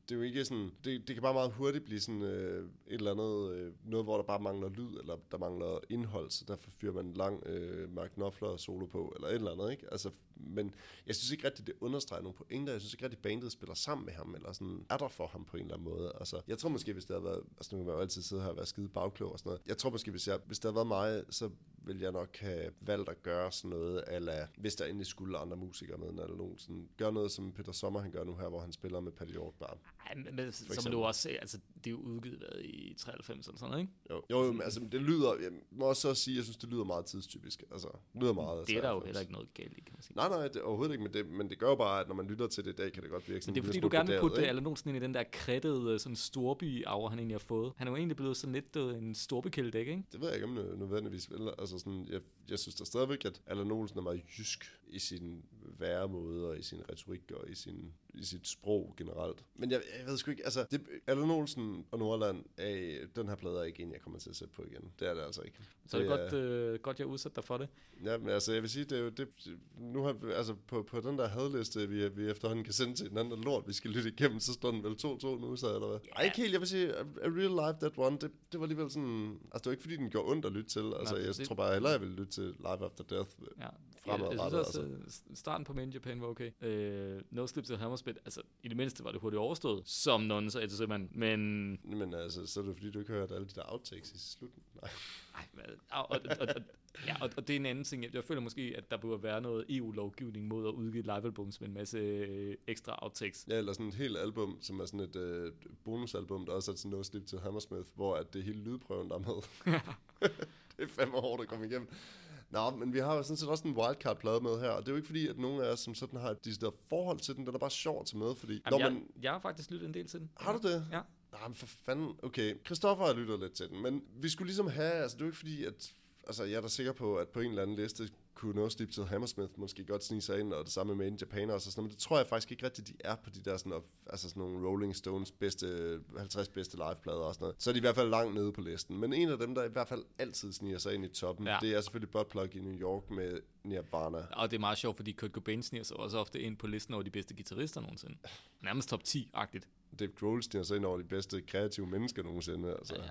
det er jo ikke sådan... Det, det kan bare meget hurtigt blive sådan øh, et eller andet... Øh, noget, hvor der bare mangler lyd, eller der mangler indhold, så derfor fyrer man en lang øh, Mark Knopfler solo på, eller et eller andet, ikke? Altså, men jeg synes ikke rigtigt, det understreger nogle pointer. Jeg synes ikke rigtigt, bandet spiller sammen med ham, eller sådan er der for ham på en eller anden måde. Altså, jeg tror måske, hvis det havde været... Altså, nu kan man jo altid sidde her og være skide bagklog og sådan noget. Jeg tror måske, hvis, jeg, hvis det havde været mig, så vil jeg nok have valgt at gøre sådan noget, eller hvis der endelig skulle andre musikere med, eller nogen sådan, gør noget, som Peter Sommer han gør nu her, hvor han spiller med Paddy Hjortbar. Ej, men, men så må du også se, altså, det er jo udgivet hvad, i 93 eller sådan noget, ikke? Jo, jo men, altså, det lyder, jeg må også så sige, jeg synes, det lyder meget tidstypisk. Altså, det lyder meget Det er der jo heller ikke noget galt i, kan man sige. Nej, nej, det, overhovedet ikke, men det, men det gør jo bare, at når man lytter til det i dag, kan det godt virke sådan Men det er fordi, du gerne vil putte Allan Olsen ind i den der kridtede sådan storby arver han egentlig har fået. Han er jo egentlig blevet sådan lidt øh, en storbykældæk, ikke? Det ved jeg ikke, om nødvendigvis vil. Altså Altså sådan, jeg, jeg synes da stadigvæk, at Allan Olsen er meget jysk i sin væremåde og i sin retorik og i, sin, i sit sprog generelt. Men jeg, jeg ved sgu ikke, altså, det, Allan Olsen og Nordland, er, den her plade er ikke en, jeg kommer til at sætte på igen. Det er det altså ikke. Så det er det godt, øh, godt, jeg udsat dig for det. Ja, men altså, jeg vil sige, det er jo, det, nu har vi, altså, på, på den der hadliste, vi, vi efterhånden kan sende til den anden lort, vi skal lytte igennem, så står den vel 2-2 nu, så eller hvad? Yeah. Ej, ikke helt, jeg vil sige, a, a Real Life That One, det, det var alligevel sådan, altså, det var ikke fordi, den gjorde ondt at lytte til, altså, Nej, jeg det, tror bare hellere, jeg ville lytte til Live After Death ja. Fremadrettet. Jeg, jeg synes også, altså. starten på Main Japan var okay. Uh, no Slip til Hammerspit, altså, i det mindste var det hurtigt overstået, som nogen så så man, men... Men altså, så er det fordi, du ikke hørte alle de der outtakes i slutningen. Nej. Ej, og, og, og, og, Ja, og, og det er en anden ting. Jeg føler måske, at der burde være noget EU-lovgivning mod at udgive livealbums med en masse øh, ekstra outtakes. Ja, eller sådan et helt album, som er sådan et øh, bonusalbum, der også er sådan noget slip til Hammersmith, hvor at det hele lydprøven, der er med. det er fandme hårdt at komme igennem. Nå, men vi har jo sådan set også en wildcard-plade med her, og det er jo ikke fordi, at nogen af os som sådan har et decideret forhold til den, den er bare sjov at tage med, fordi... Jamen, når jeg, man... jeg har faktisk lyttet en del til den. Har du det? Ja. Nej, men for fanden. Okay, Christoffer har lyttet lidt til den, men vi skulle ligesom have, altså det er jo ikke fordi, at altså jeg er da sikker på, at på en eller anden liste kunne No Sleep til Hammersmith måske godt snige sig ind, og det samme med In Japan også, sådan, men det tror jeg faktisk ikke rigtigt, de er på de der sådan, altså sådan nogle Rolling Stones bedste, 50 bedste liveplader og sådan noget. Så er de i hvert fald langt nede på listen. Men en af dem, der i hvert fald altid sniger sig ind i toppen, ja. det er selvfølgelig Buttplug i New York med Nirvana. Og det er meget sjovt, fordi Kurt Cobain sniger sig også ofte ind på listen over de bedste guitarister nogensinde. Nærmest top 10-agtigt. Dave Grohl sniger sig ind over de bedste kreative mennesker nogensinde. Altså. Ja,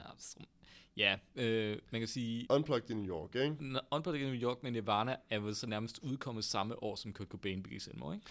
Ja, øh, man kan sige... Unplugged i New York, ikke? Unplugged i New York, men Nirvana er vel så nærmest udkommet samme år, som Kurt Cobain begik selvmord, ikke?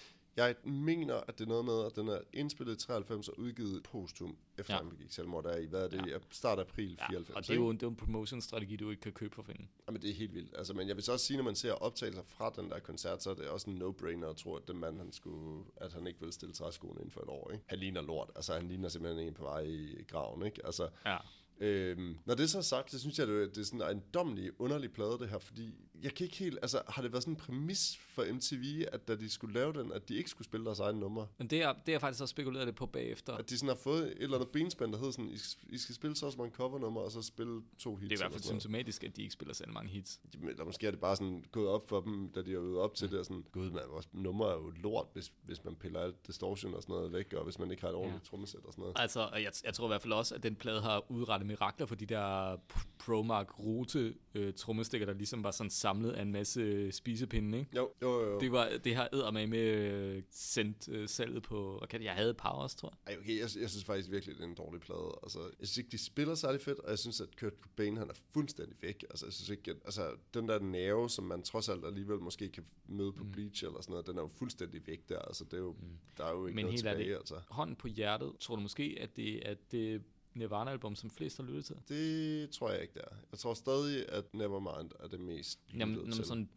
Jeg mener, at det er noget med, at den er indspillet i 93 og udgivet postum, efter ja. han begik selvmord der i, hvad er det, ja. start april 94. Ja, og det er jo en, det er en promotion-strategi, du ikke kan købe for penge. Jamen, det er helt vildt. Altså, men jeg vil så også sige, når man ser optagelser fra den der koncert, så er det også en no-brainer at tro, at den mand, han skulle, at han ikke vil stille træskoene inden for et år. Ikke? Han ligner lort. Altså, han ligner simpelthen en på vej i graven. Ikke? Altså, ja. Øhm, når det er så sagt, så synes jeg, det er sådan en domlig, underlig plade, det her, fordi jeg kan ikke helt, altså har det været sådan en præmis for MTV, at da de skulle lave den, at de ikke skulle spille deres egen nummer? Men det er, det er faktisk også spekuleret lidt på bagefter. At de sådan har fået et eller andet benspænd, der hedder sådan, I skal, I skal spille så mange covernummer, og så spille to hits. Det er i hvert fald symptomatisk, at de ikke spiller så mange hits. Eller måske er det bare sådan gået op for dem, da de har øvet op til ja. det, og sådan, gud man, vores nummer er jo lort, hvis, hvis man piller alt distortion og sådan noget væk, og hvis man ikke har et ordentligt ja. trommesæt og sådan noget. Altså, jeg, jeg tror i hvert fald også, at den plade har udrettet mirakler for de der Promark Rute øh, trommestikker, der ligesom var sådan samlet af en masse spisepinde, ikke? Jo, jo, jo. Det, var, det har æder med med øh, sendt øh, salget på, hvad kan jeg havde Powers, tror jeg. Ej, okay, jeg, jeg synes faktisk virkelig, det er en dårlig plade. Altså, jeg synes ikke, de spiller særlig fedt, og jeg synes, at Kurt Cobain, han er fuldstændig væk. Altså, jeg synes ikke, at, altså, den der nerve, som man trods alt alligevel måske kan møde på mm. Bleach eller sådan noget, den er jo fuldstændig væk der. Altså, det er jo, mm. der er jo ikke Men noget tilbage, det, altså. hånden på hjertet, tror du måske, at det, at det Nirvana-album, som flest har lyttet til? Det tror jeg ikke, der. Jeg tror stadig, at Nevermind er det mest jamen, jamen, til. sådan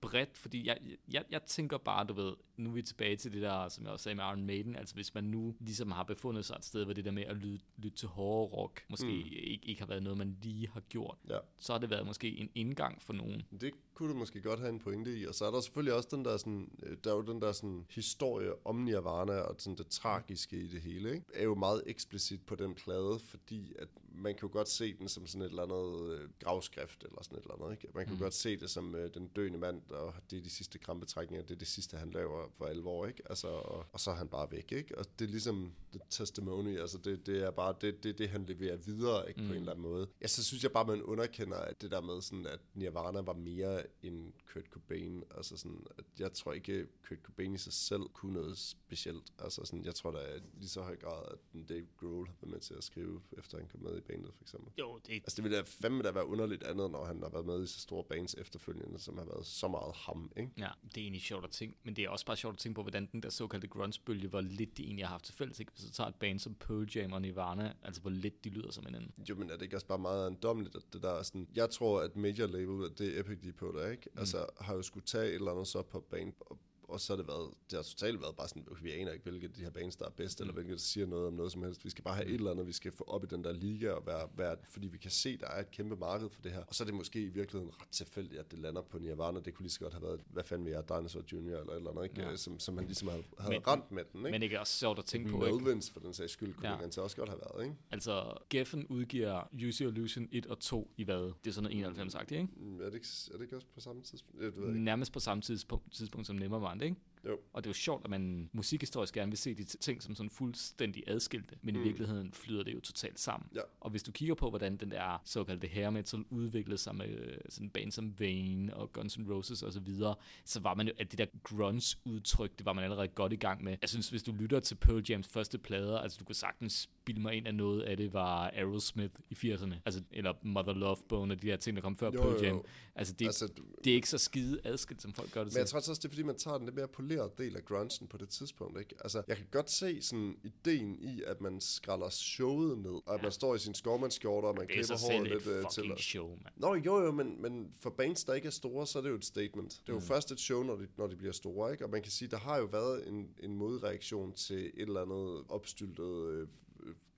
bredt, fordi jeg, jeg, jeg tænker bare, du ved, nu er vi tilbage til det der, som jeg også sagde med Iron Maiden, altså hvis man nu ligesom har befundet sig et sted, hvor det der med at lytte, lytte til hårde rock, måske mm. ikke, ikke har været noget, man lige har gjort, ja. så har det været måske en indgang for nogen. Det kunne du måske godt have en pointe i, og så er der selvfølgelig også den der sådan, øh, der er jo den der sådan historie om Nirvana, og sådan det tragiske i det hele, ikke? er jo meget eksplicit på den plade, fordi at man kan jo godt se den som sådan et eller andet øh, gravskrift, eller sådan et eller andet, ikke? Man kan mm. godt se det som øh, den døende mand, og det er de sidste krampetrækninger, det er det sidste, han laver for alvor, ikke? Altså, og, og så er han bare væk, ikke? Og det er ligesom the testimony, altså det, det er bare det, det, det han leverer videre, ikke? Mm. På en eller anden måde. Ja, så synes jeg bare, man underkender at det der med sådan, at Nirvana var mere end Kurt Cobain, altså sådan, at jeg tror ikke, Kurt Cobain i sig selv kunne noget specielt, altså sådan, jeg tror da lige så høj grad, at Dave Grohl har været med til at skrive, efter han kom med i bandet, for eksempel. Jo, det, Altså det ville da fandme da være underligt andet, når han har været med i så store bands efterfølgende, som har været så meget ham, ikke? ja, det er egentlig sjovt at tænke, men det er også bare sjovt at tænke på, hvordan den der såkaldte grunge-bølge, hvor lidt de egentlig har haft til fælles. Ikke? Hvis du tager et band som Pearl Jam og Nirvana, altså hvor lidt de lyder som hinanden. Jo, men er det ikke også bare meget andommeligt, at det der er sådan... Jeg tror, at major label, det er Epic de på der, ikke? Altså, har jo skulle tage et eller andet så på band, og og så har det været, det har totalt været bare sådan, okay, vi aner ikke, hvilke af de her bands, der er bedst, mm. eller hvilke, der siger noget om noget som helst. Vi skal bare have et eller andet, vi skal få op i den der liga, og være, være, fordi vi kan se, der er et kæmpe marked for det her. Og så er det måske i virkeligheden ret tilfældigt, at det lander på Nirvana. Det kunne lige så godt have været, hvad fanden vi er, Dinosaur Junior, eller et eller andet, ikke? Ja. Som, som han ligesom havde, havde Men- ramt med den, ikke? Men er også sjovt at tænke på, ikke? Melvins, for den sags skyld, kunne Ja. det også godt have været, ikke? Altså, Geffen udgiver Your Illusion 1 og 2 i hvad? Det er sådan noget 91 sagt, ikke? Mm, Er det, ikke, er det ikke også på samme tidspunkt? Det ved jeg ikke. Nærmest på samme tidspunkt, tidspunkt som Nevermind, ikke? Jo. Og det er jo sjovt, at man musikhistorisk gerne vil se de ting som sådan fuldstændig adskilte, men mm. i virkeligheden flyder det jo totalt sammen. Ja. Og hvis du kigger på, hvordan den der såkaldte hair metal udviklede sig med øh, sådan band som Vane og Guns N' Roses og så videre, så var man jo, at det der grunge-udtryk, det var man allerede godt i gang med. Jeg synes, hvis du lytter til Pearl Jams første plader, altså du kan sagtens bilde mig ind, at noget af det var Aerosmith i 80'erne, altså, eller Mother Love Bone og de der ting, der kom før Jo, Pearl Jam. jo. Altså, det, Altså, det er ikke så skide adskilt, som folk gør det Men jeg tror også, det er fordi, man tager den lidt mere polerede del af grunchen på det tidspunkt, ikke? Altså, jeg kan godt se sådan ideen i, at man skræller showet ned, og at Ja. man står i sin skovmandsskjorter, og man er klipper håret et lidt øh, til. show, mand. Nå, jo, jo, men, men for bands, der ikke er store, så er det jo et statement. Det er jo mm. først et show, når de, når de bliver store, ikke? Og man kan sige, der har jo været en, en modreaktion til et eller andet opstyltet øh,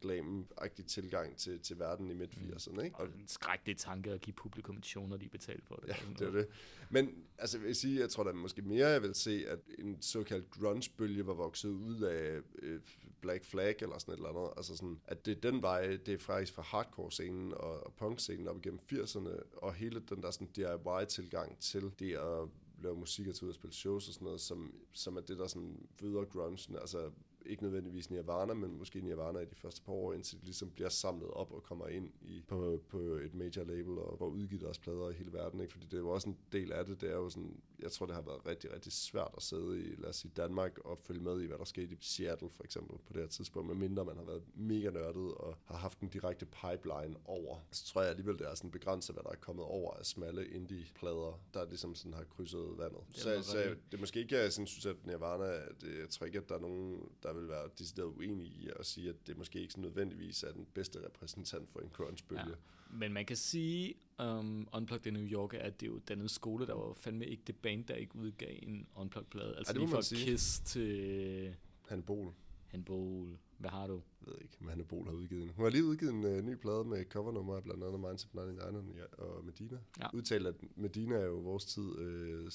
glam-agtig tilgang til, til verden i midt-80'erne, ikke? Og en skrækkelig tanke at give publikum et show, når de betaler for det. Ja, det er det. Men altså, jeg vil sige, jeg tror da måske mere, jeg vil se, at en såkaldt grunge-bølge var vokset ud af øh, Black Flag eller sådan et eller andet. Altså sådan, at det er den vej, det er faktisk fra hardcore-scenen og, og punk-scenen op igennem 80'erne, og hele den der sådan DIY-tilgang til det at lave musik og tage ud og spille shows og sådan noget, som, som er det, der sådan føder grungen. Altså ikke nødvendigvis Nirvana, men måske Nirvana i de første par år, indtil de ligesom bliver samlet op og kommer ind i, på, på et major label og får udgivet deres plader i hele verden. Ikke? Fordi det er jo også en del af det. Det er jo sådan, jeg tror, det har været rigtig, rigtig svært at sidde i, lad os sige, Danmark og følge med i, hvad der skete i Seattle for eksempel på det her tidspunkt, medmindre man har været mega nørdet og har haft en direkte pipeline over. Så tror jeg alligevel, det er sådan begrænset, hvad der er kommet over af smalle indie-plader, der ligesom sådan har krydset vandet. Det Så, så det er måske ikke, jeg sådan synes, at Nirvana, at, øh, jeg tror ikke, at der er nogen, der vil være decideret uenige i at sige, at det måske ikke sådan nødvendigvis er den bedste repræsentant for en grunge-bølge. Ja. Men man kan sige, um, Unplugged i New York, at det er jo den skole, der var fandme ikke det band, der ikke udgav en Unplugged-plade. Altså det må lige fra. Kiss til Han Bol, Handball. Hvad har du? jeg ved ikke, men Hanne Bol har udgivet en. Hun har lige udgivet en uh, ny plade med covernummer blandt andet Minds of 99 og Medina. Ja. Udtalt, at Medina er jo vores tid uh,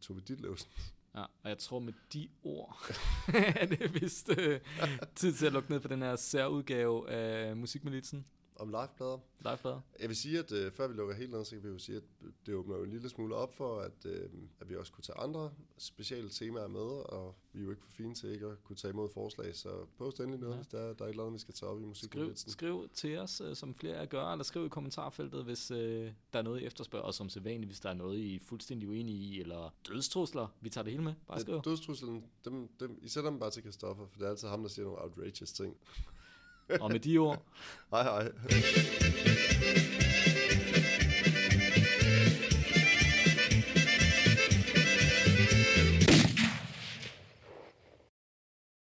Tove Ditlevsen. Ja, og jeg tror med de ord, er det vist øh, tid til at lukke ned for den her særudgave af Musikmilitsen. Om liveplader. Liveplader. Jeg vil sige, at øh, før vi lukker helt ned, så kan vi jo sige, at det åbner jo en lille smule op for, at, øh, at vi også kunne tage andre specielle temaer med, og vi er jo ikke for fine til ikke at kunne tage imod forslag, så post endelig noget, Ja. ja. hvis der, er- der er et eller andet, vi skal tage op i Skriv, musikkonkurrencen. skriv til os, øh, som flere af gør, eller skriv i kommentarfeltet, hvis øh, der er noget, I efterspørger, og som sædvanligt, hvis der er noget, I er fuldstændig uenige i, eller dødstrusler. Vi tager det hele med. Bare skriv. Dødstruslen, dem, dem, I sætter dem bare til Christoffer, for det er altid ham, der siger nogle outrageous ting. Og med de ord, Hej hej.